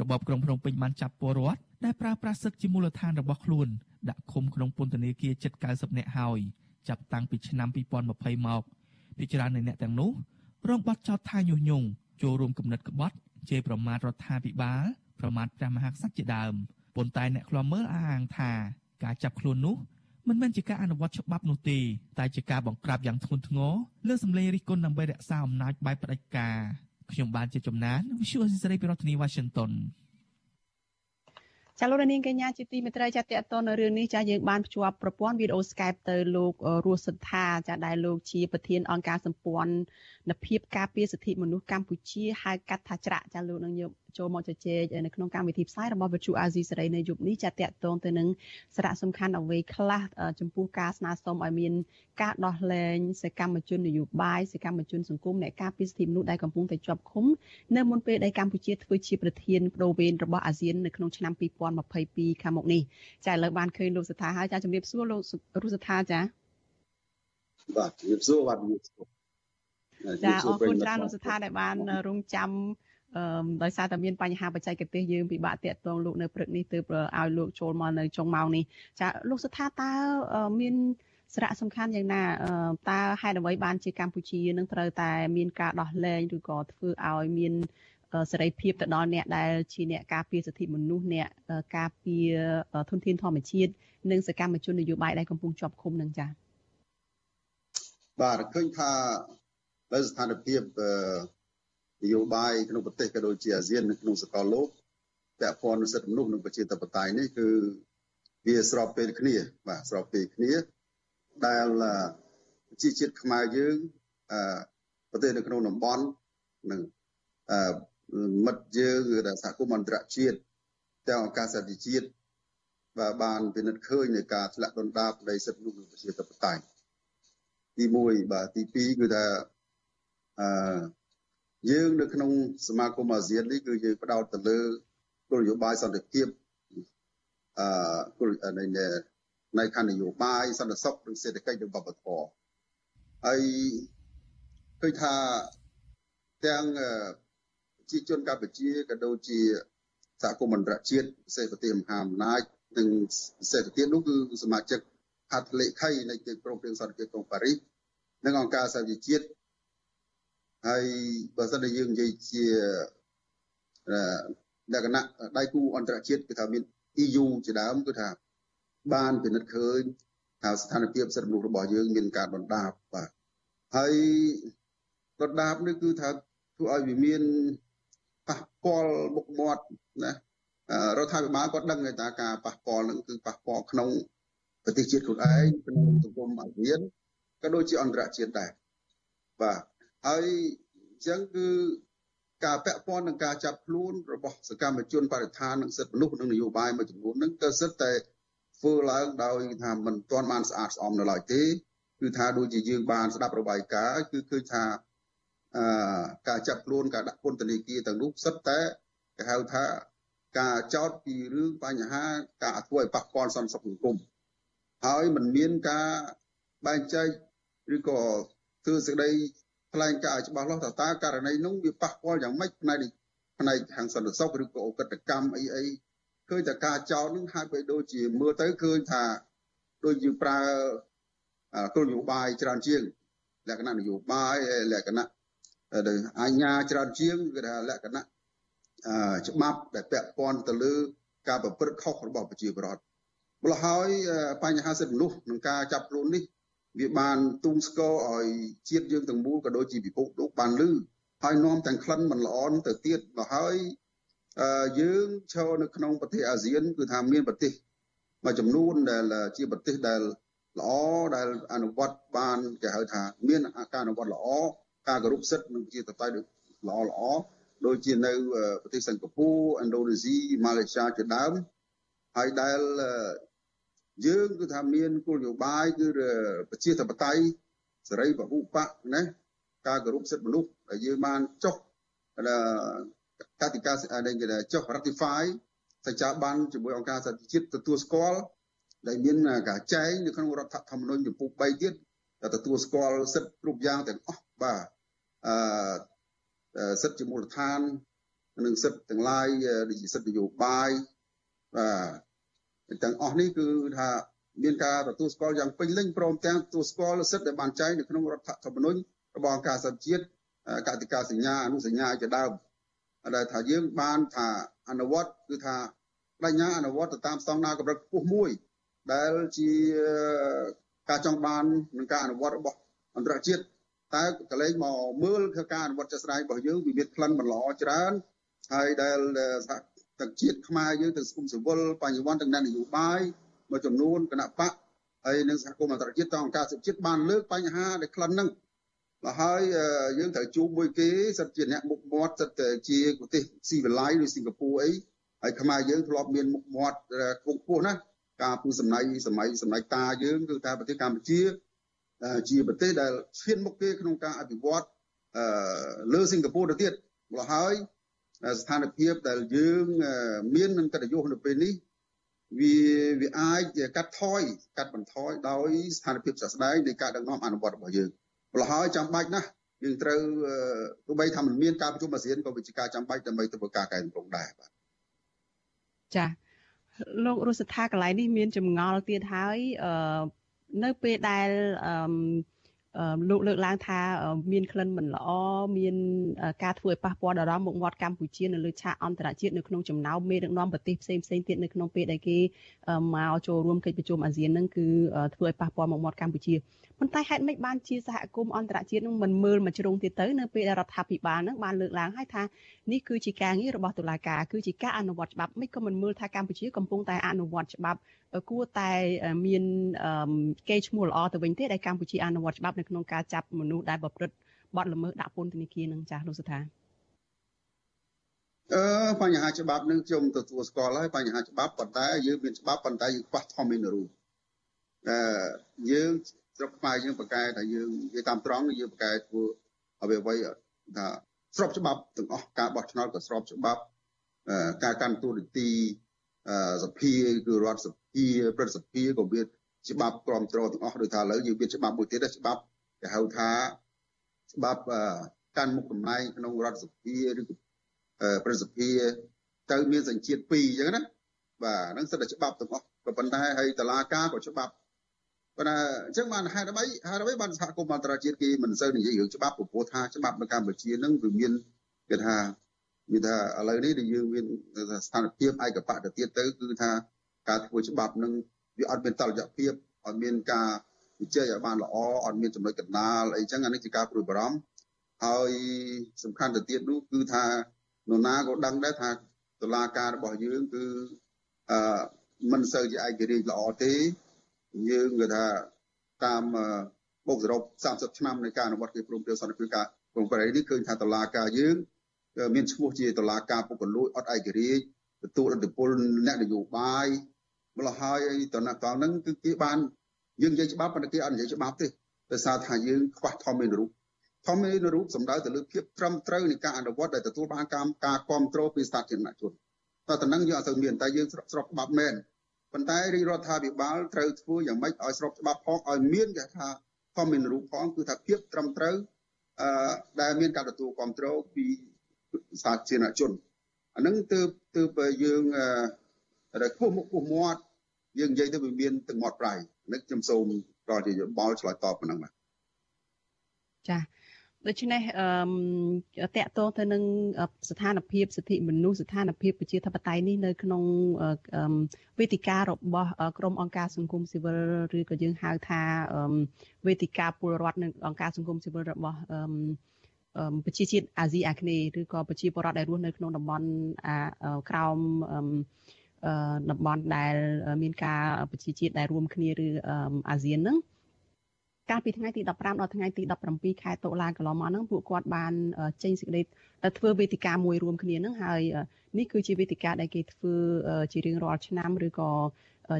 របបក្រុងភ្នំពេញបានចាប់ពលរដ្ឋដែលប្រើប្រាស់សិទ្ធិជាមូលដ្ឋានរបស់ខ្លួនដាក់ឃុំក្នុងពន្ធនាគារជិត90នាក់ហើយចាប់តាំងពីឆ្នាំ2020មកពិចារណាអ្នកទាំងនោះរងបាត់ចោទថាញុះញង់ចូលរួមគំនិតក្បត់ជេរប្រមាថរដ្ឋាភិបាល ប្រមាថព្រះមហាក្សត្រជាដើមប៉ុន្តែអ្នកខ្លាំមើលអះអាងថាការចាប់ខ្លួននោះមិនមែនជាការអនុវត្តច្បាប់នោះទេតែជាការបង្ក្រាបយ៉ាងធ្ងន់ធ្ងរលើសម្លេងរិះគន់ដើម្បីរក្សាអំណាចបែបផ្ដាច់ការខ្ញុំបានជាចំណាន Visual Society ពីរដ្ឋធានី Washington ចាលោកនាងកញ្ញាជាទីមេត្រីចាតតទៅនៅរឿងនេះចាយើងបានភ្ជាប់ប្រព័ន្ធវីដេអូ Skype ទៅលោករស់សន្តាចាដែលលោកជាប្រធានអង្គការសម្ព័ន្ធនភាពការពារសិទ្ធិមនុស្សកម្ពុជាហៅកាត់ថាច្រាក់ចាលោកនឹងយក ចូលមកជជែកនៅក្នុងកម្មវិធីផ្សាយរបស់វិទ្យុអាស៊ីសេរីនៅយប់នេះចាតតទៅទៅនឹងសារៈសំខាន់អ្វីខ្លះចំពោះការស្នើសុំឲ្យមានការដោះលែងសកម្មជននយោបាយសកម្មជនសង្គមអ្នកការពារសិទ្ធិមនុស្សដែលកំពុងតែជាប់ឃុំនៅមុនពេលដែលកម្ពុជាធ្វើជាប្រធានបដូវវេនរបស់អាស៊ាននៅក្នុងឆ្នាំ2022ខាងមុខនេះចាឥឡូវបានឃើញលោកស្ថាហើយចាជំរាបសួរលោករុស្ថាចាបាទជំរាបសួរបាទជំរាបសួរចាអរគុណច្រើនលោកស្ថាដែលបានរងចាំអឺ ដោយសារតែមានបញ្ហាបច្ចេកទេសយើងពិបាកតាក់ទងលោកនៅព្រឹកនេះទើបឲ្យលោកចូលមកនៅចុងម៉ោងនេះចាលោកស្ថាតើមានសារៈសំខាន់យ៉ាងណាតើហេតុអ្វីបានជាកម្ពុជានឹងត្រូវតែមានការដោះលែងឬក៏ធ្វើឲ្យមានសេរីភាពទៅដល់អ្នកដែលជាអ្នកការពារសិទ្ធិមនុស្សអ្នកការពារធនធានធម្មជាតិនិងសកម្មជននយោបាយដែលកំពុងជាប់ឃុំនឹងចា៎បាទឃើញថាដោយស្ថានភាព នយោបាយក្នុងប្រទេសក៏ដូចជាអាស៊ាននៅក្នុងសកលលោកពាក់ព័ន្ធនឹងសិទ្ធិមនុស្សនិងប្រជាធិបតេយ្យនេះគឺវាស្របពេលគ្នាបាទស្របពេលគ្នាដែលប្រជាជាតិខ្មែរយើងប្រទេសនៅក្នុងតំបន់និងមិត្តយើងឬថាសហគមន៍អន្តរជាតិទាំងអង្គការសហជីវជាតិបាទបានពិនិត្យឃើញនៃការធ្លាក់ដុនដាបនៃសិទ្ធិមនុស្សនិងប្រជាធិបតេយ្យទី1បាទទី2គឺថាអឺ យើងនៅក្នុងសមាគមអាស៊ាននេះគឺយើងផ្ដោតទៅលើគោលនយោបាយសន្តិភាពអឺគោលនៃនៃខណ្ឌនយោបាយសន្តិសុខនិងសេដ្ឋកិច្ចនិងវប្បធម៌ហើយឃើញថាទាំងប្រជាជនកម្ពុជាក៏ដូចជាសហគមន៍អន្តរជាតិពិសេសប្រទេសមហាអំណាចនិងពិសេសទៅទៀតនោះគឺសមាជិកហត្ថលេខីនៃកិច្ចព្រមព្រៀងសន្តិភាពក្រុងប៉ារីសនិងអង្គការសហជីវជាតិ ហើយបើសិនជាយើងនិយាយជាលក្ខណៈដៃគូអន្តរជាតិគឺថាមាន EU ជាដើមគឺថាបានពិនិត្យឃើញថាស្ថានភាពសិទ្ធិមនុស្សរបស់យើងមានការដុនដាបបាទហើយដុនដាបនេះគឺថាធ្វើឲ្យវាមានប៉ះពាល់មុខមាត់ណារដ្ឋាភិបាលគាត់ដឹងថាការប៉ះពាល់នឹងគឺប៉ះពាល់ក្នុងប្រទេសជាតិខ្លួនឯងក្នុងសង្គមអាស៊ានក៏ដូចជាអន្តរជាតិដែរបាទ ហើយអញ្ចឹងគឺការពាក់ព័ន្ធនឹងការចាប់ខ្លួនរបស់សកម្មជនបរិស្ថាននិងសិទ្ធិមនុស្សនិងនយោបាយមួយចំនួនហ្នឹងក៏សិតតែធ្វើឡើងដោយថាមិនទាន់បានស្អាតស្អំនៅឡើយទេគឺថាដូចជាយើងបានស្ដាប់របាយការណ៍គឺឃើញថាអឺការចាប់ខ្លួនការដាក់ពន្ធនាគារទាំងនោះសិតតែគេហៅថាការចោតពីរឿងបញ្ហាការអធ្វើឲ្យប៉ះពាល់សន្តិសុខសង្គមហើយមិនមានការបែងចែកឬក៏ធ្វើសេចក្តី ថ្លែងការណ៍ច្បាស់លាស់ថាតើករណីនោះវាប៉ះពាល់យ៉ាងម៉េចផ្នែកផ្នែកខាងសន្តិសុខឬក៏អកតកម្មអីអីឃើញតែការចោទនឹងហាក់បីដូចជាមើលទៅឃើញថាដូចយើងប្រើគោលនយោបាយច្រើនជាង លក្ខណៈនយោបាយលក្ខណៈអញ្ញាច្រើនជាងគឺថាលក្ខណៈច្បាប់ដែលពាក់ព័ន្ធទៅលើ ការប្រព្រឹត្តខុសរបស់ប្រជាពលរដ្ឋម្ល៉េះហើយបញ្ហាសិទ្ធិមនុស្សនិងការចាប់ខ្លួននេះ វាបានទូងស្គរឲ្យជាតិយើងទាំងមូលក៏ដូចជាពិភពលោកបានលឺហើយនាំទាំងក្លិនមិនល្អទៅទៀតមកហើយយើងឈរនៅក្នុងប្រទេសអាស៊ានគឺថាមានប្រទេសមួយចំនួនដែលជាប្រទេសដែលល្អដែលអនុវត្តបានគេហៅថាមានការអនុវត្តល្អការគោរពសិទ្ធិនិងជាតតៃល្អល្អដូចជានៅប្រទេសសិង្ហបុរីឥណ្ឌូនេស៊ីម៉ាឡេស៊ីជាដើមហើយដែល យើងគឺថាមានគោលនយោបាយគឺប្រជាធិបតេយ្យសេរីពហុបកណាការគោរពសិទ្ធិមនុស្សដែលយើងបានចុះកតិកាដែលគេចុះ ratify សច្ចាប័នជាមួយអង្គការសហជីវជាតិទទួលស្គាល់ដែលមានការចែងនៅក្នុងរដ្ឋធម្មនុញ្ញចំពោះ3ទៀតដែលទទួលស្គាល់សិទ្ធិគ្រប់យ៉ាងទាំងអស់បាទអឺសិទ្ធិជាមូលដ្ឋាននិងសិទ្ធិទាំងឡាយដូចជាសិទ្ធិនយោបាយបាទ ទាំងអស់នេះគឺថាមានការទទួលស្គាល់យ៉ាងពេញលេញព្រមទាំងទទួលស្គាល់សិទ្ធិដែលបានចែងនៅក្នុងរដ្ឋធម្មនុញ្ញរបស់អង្គការសហជាតិកតិកាសញ្ញាអនុសញ្ញាជាដើមដែលថាយើងបានថាអនុវត្តគឺថាបញ្ញាអនុវត្តទៅតាមស្តង់ដារកម្រិតខ្ពស់មួយ ដែលជាការចង់បាននឹងការអនុវត្តរបស់អន្តរជាតិតែកលែងមកមើលគឺការអនុវត្តជាក់ស្ដែងរបស់យើងវាមានក្លិនមិនល្អច្រើនហើយដែលសហ ទាំងជាតិខ្មែរយើងទាំងសង្គមស៊ីវិលបញ្ញវន្តទាំងនយោបាយមួយចំនួនគណៈបកហើយនិងសហគមន៍អន្តរជាតិតអង្គការសិទ្ធិជាតិបានលើកបញ្ហាដែលក្លិនហ្នឹងមកហើយយើងត្រូវជួបមួយគេសិតជាអ្នកមុខមាត់សិតជាប្រទេសស៊ីវិល័យឬសិង្ហបុរីអីហើយខ្មែរយើងធ្លាប់មានមុខមាត់ខ្ពង់ខ្ពស់ណាការពូសំណៃសម័យសម័យតាយើងគឺថាប្រទេសកម្ពុជាជាប្រទេសដែលឈានមុខគេក្នុងការអភិវឌ្ឍលើសិង្ហបុរីទៅទៀតមកហើយ ស្ថានភាពដែលយើងមាននឹងកិត្តិយសនៅពេលនេះវាវាអាចកាត់ថយកាត់បន្ថយដោយស្ថានភាពសាស្ដែងនៃការដឹកនាំអនុវត្តរបស់យើងម្ល៉េះហើយចាំបាច់ណាស់យើងត្រូវទោះបីថាមិនមានការប្រជុំអាស៊ានក៏វាជាការចាំបាច់ដើម្បីធ្វើការកែតម្រង់ដែរបាទចាលោករស់ស្ថាកន្លែងនេះមានចម្ងល់ទៀតហើយអឺនៅពេលដែលអឺ លោកលើកឡើងថាមានក្លិនមិនល្អមានការធ្វើឲ្យប៉ះពាល់ដល់មុខមាត់កម្ពុជានៅលើឆាកអន្តរជាតិនៅក្នុងចំណោមមេដឹកនាំប្រទេសផ្សេងផ្សេងទៀតនៅក្នុងពេលដែលគេមកចូលរួមកិច្ចប្រជុំអាស៊ាននឹងគឺធ្វើឲ្យប៉ះពាល់មុខមាត់កម្ពុជា ប៉ុន្តែហេតុម៉េចបានជាសហគមន៍អន្តរជាតិនឹងមិនមើលមកជ្រុងទៀតទៅនៅពេលដែលរដ្ឋាភិបាលនឹងបានលើកឡើងហើយថានេះគឺជាការងាររបស់តុលាការគឺជាការអនុវត្តច្បាប់មិនក៏មិនមើលថាកម្ពុជាកំពុងតែអនុវត្តច្បាប់គួរតែមានកេរ្តិ៍ឈ្មោះល្អទៅវិញទេដែលកម្ពុជាអនុវត្តច្បាប់នៅក្នុងការចាប់មនុស្សដែលប្រព្រឹត្តបទល្មើសដាក់ពន្ធនាគារនឹងចាស់លោកសុថាអឺបញ្ហាច្បាប់នឹងខ្ញុំទទួលស្គាល់ហើយបញ្ហាច្បាប់ប៉ុន្តែយើងមានច្បាប់ប៉ុន្តែយើងខ្វះធម្មនុញ្ញអឺយើង ស្រុកខ្មែរយើងប្រកែថាយើងនិយាយតាមត្រង់យើងប្រកែធ្វើអ្វីអ្វីថាស្របច្បាប់ទាំងអស់ការបោះឆ្នោតក៏ស្របច្បាប់ការកាន់តួនាទីសភាគឺរដ្ឋសភាព្រឹទ្ធសភាក៏វាច្បាប់គ្រប់គ្រងទាំងអស់ដូចថាឥឡូវយើងមានច្បាប់មួយទៀតច្បាប់គេហៅថាច្បាប់កាន់មុខតំណែងក្នុងរដ្ឋសភាឬព្រឹទ្ធសភាទៅមានសញ្ជាតិ2អញ្ចឹងណាបាទហ្នឹងសិតតែច្បាប់ទាំងអស់ក៏ប៉ុន្តែហើយតឡាការក៏ច្បាប់ ប៉ុន្តែអញ្ចឹងបានហេតុអ្វីហេតុអ្វីបានសហគមន៍អន្តរជាតិគេមិនសូវនិយាយរឿងច្បាប់ព្រោះថាច្បាប់នៅកម្ពុជាហ្នឹងវាមានគេថាមានថាឥឡូវនេះដែលយើងមានស្ថានភាពឯកបកទៅទៀតទៅគឺថាការធ្វើច្បាប់នឹងវាអត់មានតលយៈភាពអត់មានការវិจัยឲ្យបានល្អអត់មានចំណុចកណ្ដាលអីចឹងអានេះជាការព្រួយបារម្ភហើយសំខាន់ទៅទៀតនោះគឺថានរណាក៏ដឹងដែរថាតុលាការរបស់យើងគឺអឺមិនសូវជាឯករាជ្យល្អទេ យើងគឺថាតាមបូកសរុប30ឆ្នាំនៃការអនុវត្តកិច្ចព្រមព្រៀងសន្តិភាពការព្រមព្រៀងនេះឃើញថាតុលាការយើងមានឈ្មោះជាតុលាការពុករលួយអត់ឯករាជ្យទទួលឥទ្ធិពលអ្នកនយោបាយម្ល៉េះហើយតនតហ្នឹងគឺគេបានយើងនិយាយច្បាប់ប៉ុន្តែគេអត់និយាយច្បាប់ទេដោយសារថាយើងខ្វះធម្មនុញ្ញធម្មនុញ្ញរូបសំដៅទៅលើភាពត្រឹមត្រូវនៃការអនុវត្តដែលទទួលបានការការគ្រប់គ្រងពីសាធារណជនតែតំណឹងយើងអត់ទៅមានតែយើងស្របច្បាប់មែន ប៉ុន្តែរាជរដ្ឋាភិបាលត្រូវធ្វើយ៉ាងម៉េចឲ្យស្របច្បាប់ផងឲ្យមានគេថាធម្មនុញ្ញផងគឺថាភាពត្រឹមត្រូវអឺដែលមានការទទួលគ្រប់គ្រងពីសាធារណជនអានឹងទើបទើបយើងអឺខ្ពស់មុខខ្ពស់មាត់យើងនិយាយទៅវាមានទឹកមាត់ប្រៃនេះខ្ញុំសូមដល់ជាយោបល់ឆ្លើយតបប៉ុណ្ណឹងបាទចា ដូច្នេះអឺតកតងទៅនឹងស្ថានភាពសិទ្ធិមនុស្សស្ថានភាពប្រជាធិបតេយ្យនេះនៅក្នុងវេទិការបស់ក្រមអង្គការសង្គមស៊ីវិលឬក៏យើងហៅថាវេទិកាពលរដ្ឋនិងអង្គការសង្គមស៊ីវិលរបស់ប្រជាជាតិអាស៊ីអាគ្នេយ៍ឬក៏ប្រជាពលរដ្ឋដែលរស់នៅក្នុងតំបន់ក្រោមតំបន់ដែលមានការប្រជាជាតិដែលរួមគ្នាឬអាស៊ានហ្នឹង កាលពីថ្ងៃទី15ដល់ថ្ងៃទី17ខែតុលាកន្លងមកហ្នឹងពួកគាត់បានចេញសេចក្តីធ្វើវេទិកាមួយរួមគ្នាហ្នឹងហើយនេះគឺជាវេទិកាដែលគេធ្វើជារៀងរាល់ឆ្នាំឬក៏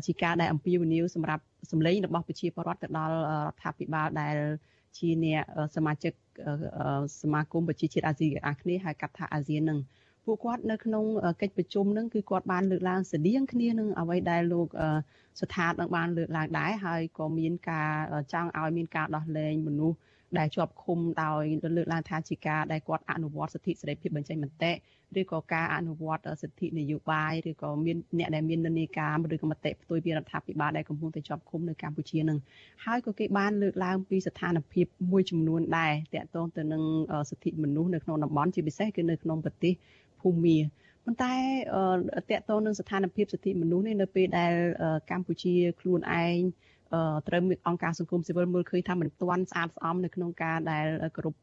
ជាការដែលអំពាវនាវសម្រាប់សម្លេងរបស់ប្រជាពលរដ្ឋទៅដល់រដ្ឋាភិបាលដែលជាអ្នកសមាជិកសមាគមប្រជាជាតិអាស៊ីអាគ្នេយ៍ហៅកាត់ថាអាស៊ាននឹង ពួកគាត់នៅក្នុងកិច្ចប្រជុំនឹងគឺគាត់បានលើកឡើងស្តៀងគ្នានឹងអ្វីដែលលោកស្ថាននឹងបានលើកឡើងដែរហើយក៏មានការចង់ឲ្យមានការដោះលែងមនុស្សដែលជាប់ឃុំដោយលើកឡើងថាជាការដែលគាត់អនុវត្តសិទ្ធិសេរីភាពបញ្ចេញមតិឬក៏ការអនុវត្តសិទ្ធិនយោបាយឬក៏មានអ្នកដែលមាននិន្នាការឬក៏មតិផ្ទុយពីរដ្ឋាភិបាលដែលកំពុងតែជាប់ឃុំនៅកម្ពុជានឹងហើយក៏គេបានលើកឡើងពីស្ថានភាពមួយចំនួនដែរតាក់ទងទៅនឹងសិទ្ធិមនុស្សនៅក្នុងតំបន់ជាពិសេសគឺនៅក្នុងប្រទេស ភូមាប៉ុន្តែតកតងនឹងស្ថានភាពសិទ្ធិមនុស្សនេះនៅពេលដែលកម្ពុជាខ្លួនឯងត្រូវអង្គការសង្គមស៊ីវិលមើលឃើញថាមិនទាន់ស្អាតស្អំនៅក្នុងការដែលគ្រប់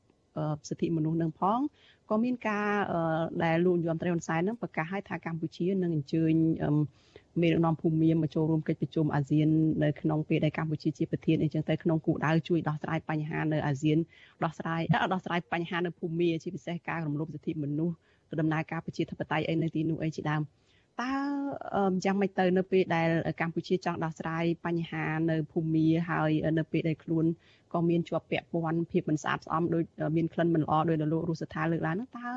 សិទ្ធិមនុស្សនឹងផងក៏មានការដែលលោកយមត្រីហ៊ុនសែននឹងប្រកាសឲ្យថាកម្ពុជានឹងអញ្ជើញមេដឹកនាំភូមិមាមកចូលរួមកិច្ចប្រជុំអាស៊ាននៅក្នុងពេលដែលកម្ពុជាជាប្រធានអីចឹងទៅក្នុងគោលដៅជួយដោះស្រាយបញ្ហានៅអាស៊ានដោះស្រាយដោះស្រាយបញ្ហានៅភូមិមាជាពិសេសការរំលោភសិទ្ធិមនុស្ស ដំណើរការប្រជាធិបតេយ្យអីនៅទីនោះអីជាដើមតើយ៉ាងម៉េចទៅនៅពេលដែលកម្ពុជាចង់ដោះស្រាយបញ្ហានៅភូមិមាហើយនៅពេលដែលខ្លួនក៏មានជាប់ពាក់ព័ន្ធភាពមិនស្អាតស្អំដោយមានក្លិនមិនល្អដោយលោករស់សថាលើកឡើងនោះតើ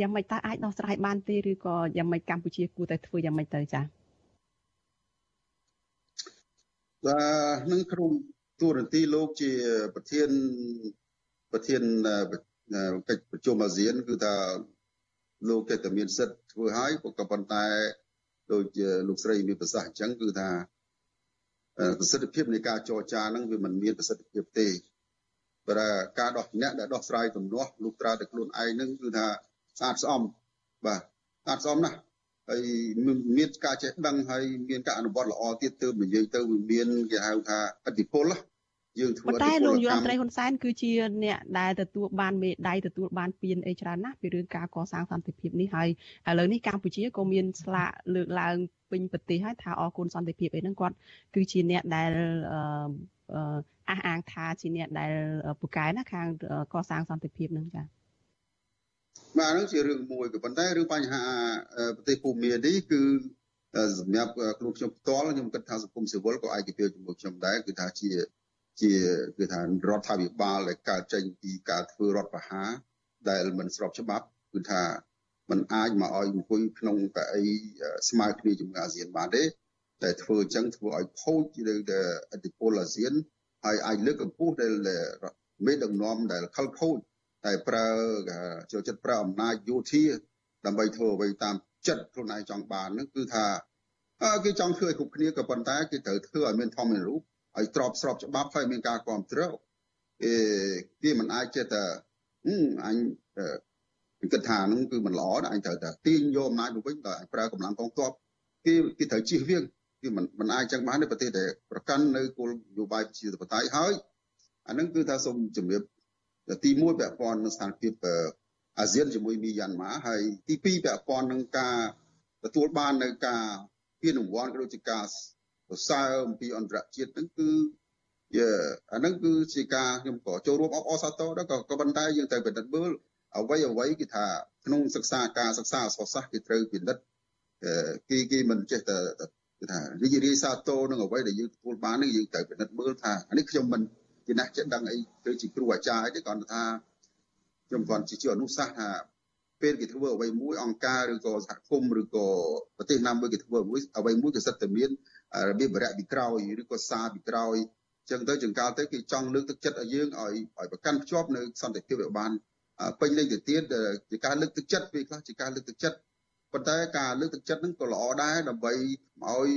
យ៉ាងម៉េចតើអាចដោះស្រាយបានទេឬក៏យ៉ាងម៉េចកម្ពុជាគួរតែធ្វើយ៉ាងម៉េចទៅចា៎បាទនឹងក្រុមទូរនទីលោកជាប្រធានប្រធានកិច្ចប្រជុំអាស៊ានគឺថា លោកគេតែមានសិទ្ធធ្វើឲ្យក៏ប៉ុន្តែដូចលោកស្រីមានប្រសាសន៍អញ្ចឹងគឺថាប្រសិទ្ធភាពនៃការចរចាហ្នឹងវាមិនមានប្រសិទ្ធភាពទេព្រោះការដោះអ្នកដែលដោះស្រាយទំនាស់លុះត្រាតែខ្លួនឯងហ្នឹងគឺថាស្អាតស្អំបាទស្អាតស្អំណាស់ហើយមានការចេះដឹងហើយមានការអនុវត្តល្អទៀតទើបនិយាយទៅវាមានគេហៅថាអធិពល យើងធ្វើតែលោកយមត្រីហ៊ុនសែនគឺជាអ្នកដែលទទួលបានមេដៃទទួលបានពានអីច្រើនណាស់ពីរឿងការកសាងសន្តិភាពនេះហើយឥឡូវនេះកម្ពុជាក៏មានស្លាកលើកឡើងពេញប្រទេសហើយថាអរគុណសន្តិភាពអីហ្នឹងគាត់គឺជាអ្នកដែលអះអាងថាជាអ្នកដែលពូកែណាខាងកសាងសន្តិភាពហ្នឹងចា៎បាទហ្នឹងជារឿងមួយក៏ប៉ុន្តែរឿងបញ្ហាប្រទេសភូមានេះគឺសម្រាប់ខ្លួនខ្ញុំផ្ទាល់ខ្ញុំគិតថាសង្គមស៊ីវិលក៏ឯកភាពជាមួយខ្ញុំដែរគឺថាជា ជាគឺថារដ្ឋាភិបាលដែលកើតចេញពីការធ្វើរដ្ឋប្រហារដែលមិនស្របច្បាប់គឺថាมันអាចមកឲ្យអង្គុយក្នុងកៅអីស្មើគ្នាជាមួយអាស៊ានបានទេតែធ្វើអញ្ចឹងធ្វើឲ្យខូចឬទៅអធិពលអាស៊ានហើយអាចលើកកម្ពស់ដែលមេដឹកនាំដែលខលខូចតែប្រើចូលចិត្តប្រើអំណាចយោធា ដើម្បីធ្វើអ្វីតាមចិត្តខ្លួនឯងចង់បានហ្នឹងគឺថាគេចង់ធ្វើឲ្យគ្រប់គ្នាក៏ប៉ុន្តែគេត្រូវធ្វើឲ្យមានធម្មមានរូប ឲ្យស្របស្របច្បាប់ហើយមានការគ្រប់គ្រងគេគេមិនអាចចេះតែអញគិតថាហ្នឹងគឺមិនល្អណាអញត្រូវតែទាញយកអំណាចមកវិញដោយអញប្រើកម្លាំងកងទ័ពគេគេត្រូវជៀសវាងគឺមិនមិនអាចចឹងបានទេប្រទេសដែលប្រកាន់នៅគោលនយោបាយជាធិបតេយ្យហើយអាហ្នឹងគឺថាសូមជំរាបទី1ពាក់ព័ន្ធនឹងស្ថានភាពអាស៊ានជាមួយមីយ៉ាន់ម៉ាហើយទី2ពាក់ព័ន្ធនឹងការទទួលបាននៅការពានរង្វាន់ក៏ដូចជាការ សរសើរអំពីអន្តរជាតិហ្នឹងគឺយើអាហ្នឹងគឺជាការខ្ញុំក៏ចូលរួមអបអរសាទរដែរក៏ក៏ប៉ុន្តែយើងត្រូវពិនិត្យមើលអ្វីអ្វីគឺថាក្នុងសិក្សាការសិក្សាអសរសាស្ត្រគេត្រូវពិនិត្យគេគេមិនចេះតែគឺថារីករាយសាទរនឹងអ្វីដែលយើងទទួលបាននេះយើងត្រូវពិនិត្យមើលថានេះខ្ញុំមិនជាអ្នកចេះដឹងអីគឺជាគ្រូអាចារ្យទេគ្រាន់តែថាខ្ញុំគ្រាន់ជាជាអនុសាសន៍ថាពេលគេធ្វើអ្វីមួយអង្គការឬក៏សហគមន៍ឬក៏ប្រទេសណាមួយគេធ្វើអ្វីអ្វីមួយក៏សិតតែមាន របៀបបរិយពីក្រោយឬក៏សារពីក្រោយចឹងទៅចង្កាលទៅគេចង់លើកទឹកចិត្តឲ្យយើងឲ្យឲ្យប្រកាន់ភ្ជាប់នៅសន្តិភាពឲ្យបានពេញលេញទៅទៀតជាការលើកទឹកចិត្តពេលខ្លះជាការលើកទឹកចិត្តប៉ុន្តែការលើកទឹកចិត្តហ្នឹងក៏ល្អដែរដើម្បីឲ្យ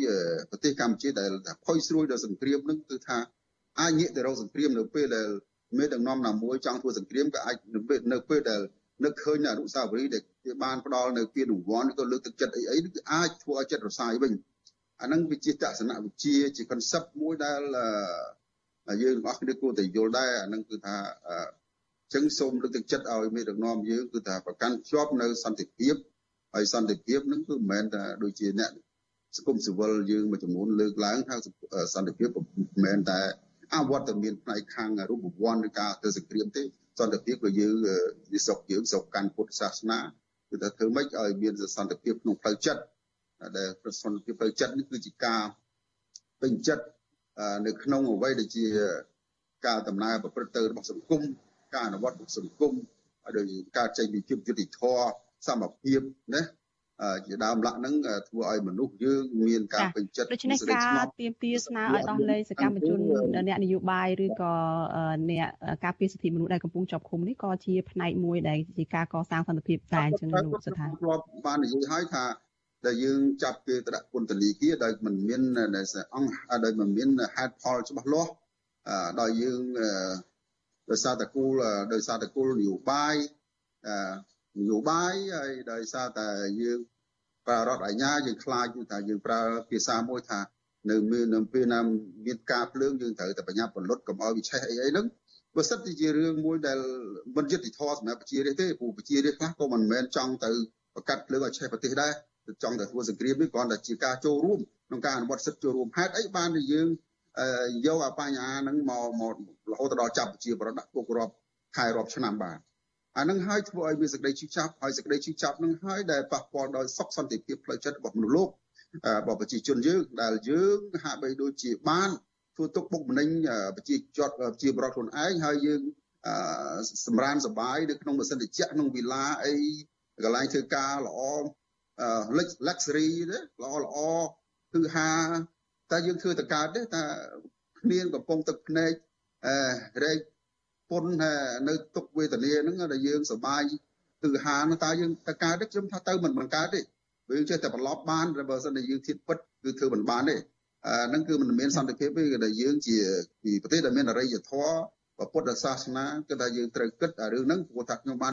ប្រទេសកម្ពុជាដែលផុយស្រួយដល់សង្គ្រាមហ្នឹងគឺថាអាចងាកទៅរកសង្គ្រាមនៅពេលដែលមានដឹកនាំណាមួយចង់ធ្វើសង្គ្រាមក៏អាចនៅពេលនៅពេលដែលនឹកឃើញអនុស្សាវរីយ៍ដែលគេបានផ្ដល់នៅពានរង្វាន់ក៏លើកទឹកចិត្តអីអីគឺអាចធ្វើឲ្យចិត្តរសាយវិញ អាហ្នឹងវាជាទស្សនវិជ្ជាជា concept មួយដែលយើងទាំងអស់គ្នាគួរតែយល់ដែរអាហ្នឹងគឺថាអញ្ចឹងសូមលើកទឹកចិត្តឲ្យមេដឹកនាំយើងគឺថាប្រកាន់ជាប់នៅសន្តិភាពហើយសន្តិភាពហ្នឹងគឺមិនមែនថាដូចជាអ្នកសង្គមស៊ីវិលយើងមួយចំនួនលើកឡើងថាសន្តិភាពមិនមែនតែអវត្តមានផ្នែកខាងរូបវ័ន្តឬការទៅសង្គ្រាមទេសន្តិភាពក៏យើងជាស្រុកយើងស្រុកកាន់ពុទ្ធសាសនាគឺថាធ្វើម៉េចឲ្យមានសន្តិភាពក្នុងផ្លូវចិត្ត ដែលប្រសន្តិភាពផ្លូវចិត្តនេះគឺជាការពេញចិត្តនៅក្នុងអ្វីដែលជាការដំណើរប្រព្រឹត្តទៅរបស់សង្គមការអនុវត្តរបស់សង្គមហើយដោយការចេញពីភាពយុត្តិធម៌សមភាពណាជាដើមលក្ខហ្នឹងធ្វើឲ្យមនុស្សយើងមានការពេញចិត្តដូច្នេះការទៀមទាស្នើឲ្យដោះលែងសកម្មជនអ្នកនយោបាយឬក៏អ្នកការពារសិទ្ធិមនុស្សដែលកំពុងជាប់ឃុំនេះក៏ជាផ្នែកមួយដែលជាការកសាងសន្តិភាពដែរអញ្ចឹងលោកស្ថានធ្លាប់បាននិយាយឲ្យថា ដែលយើងចាប់គេទៅដាក់ពន្ធនាគារដោយមិនមានអង្គដោយមិនមានហេតុផលច្បាស់លាស់ដោយយើងដោយសារតែគូលដោយសារតែគូលនយោបាយនយោបាយហើយដោយសារតែយើងប្រើរដ្ឋអាជ្ញាយើងខ្លាចថាយើងប្រើភាសាមួយថានៅមាននៅពេលណាមានការភ្លើងយើងត្រូវតែបញ្ញាពលុតកុំឲ្យវិឆេះអីអីហ្នឹងបើសិនជាជារឿងមួយដែលមិនយុត្តិធម៌សម្រាប់ប្រជារាស្ត្រទេព្រោះប្រជារាស្ត្រខ្លះក៏មិនមែនចង់ទៅប្រកាសភ្លើងឲ្យឆេះប្រទេសដែរ ចង់តែធ្វើសង្គ្រាមនេះគ្រាន់តែជាការចូលរួមក្នុងការអនុវត្តសិទ្ធិចូលរួមហេតុអីបានជាយើងយកអាបញ្ហាហ្នឹងមកម្ករហូតដល់ចាប់ប្រជាប្រដ្ឋដាក់គុករាប់ខែរាប់ឆ្នាំបាទអានឹងហើយធ្វើឲ្យមានសេចក្តីឈឺចាប់ហើយសេចក្តីឈឺចាប់នឹងហើយដែលប៉ះពាល់ដោយសុខសន្តិភាពផ្លូវចិត្តរបស់មនុស្សលោករបស់ប្រជាជនយើងដែលយើងហាក់បីដូចជាបានធ្វើទុកបុកម្នេញប្រជាជាប់ប្រជាប្រដ្ឋខ្លួនឯងហើយយើងសម្រានសបាយនៅក្នុងម៉ាស៊ីនត្រជាក់ក្នុងវិឡាអីកន្លែងធ្វើការល្អ luxury ទេល្អល្អគឺហាតែយើងធ្វើតកើតទេតែគ្មានកំពុងទឹកភ្នែកអឺរែកពុននៅទុកវេទនាហ្នឹងដែលយើងសបាយគឺហាតើយើងតកើតទេខ្ញុំថាទៅមិនបង្កើតទេបើយើងចេះតែបន្លប់បានបើសិនតែយើងធៀបពិតគឺធ្វើមិនបានទេអាហ្នឹងគឺมันមានសន្តិភាពទេដែលយើងជាពីប្រទេសដែលមានអរិយធម៌ពុទ្ធសាសនាគឺថាយើងត្រូវគិតរឿងហ្នឹងព្រោះថាខ្ញុំបាន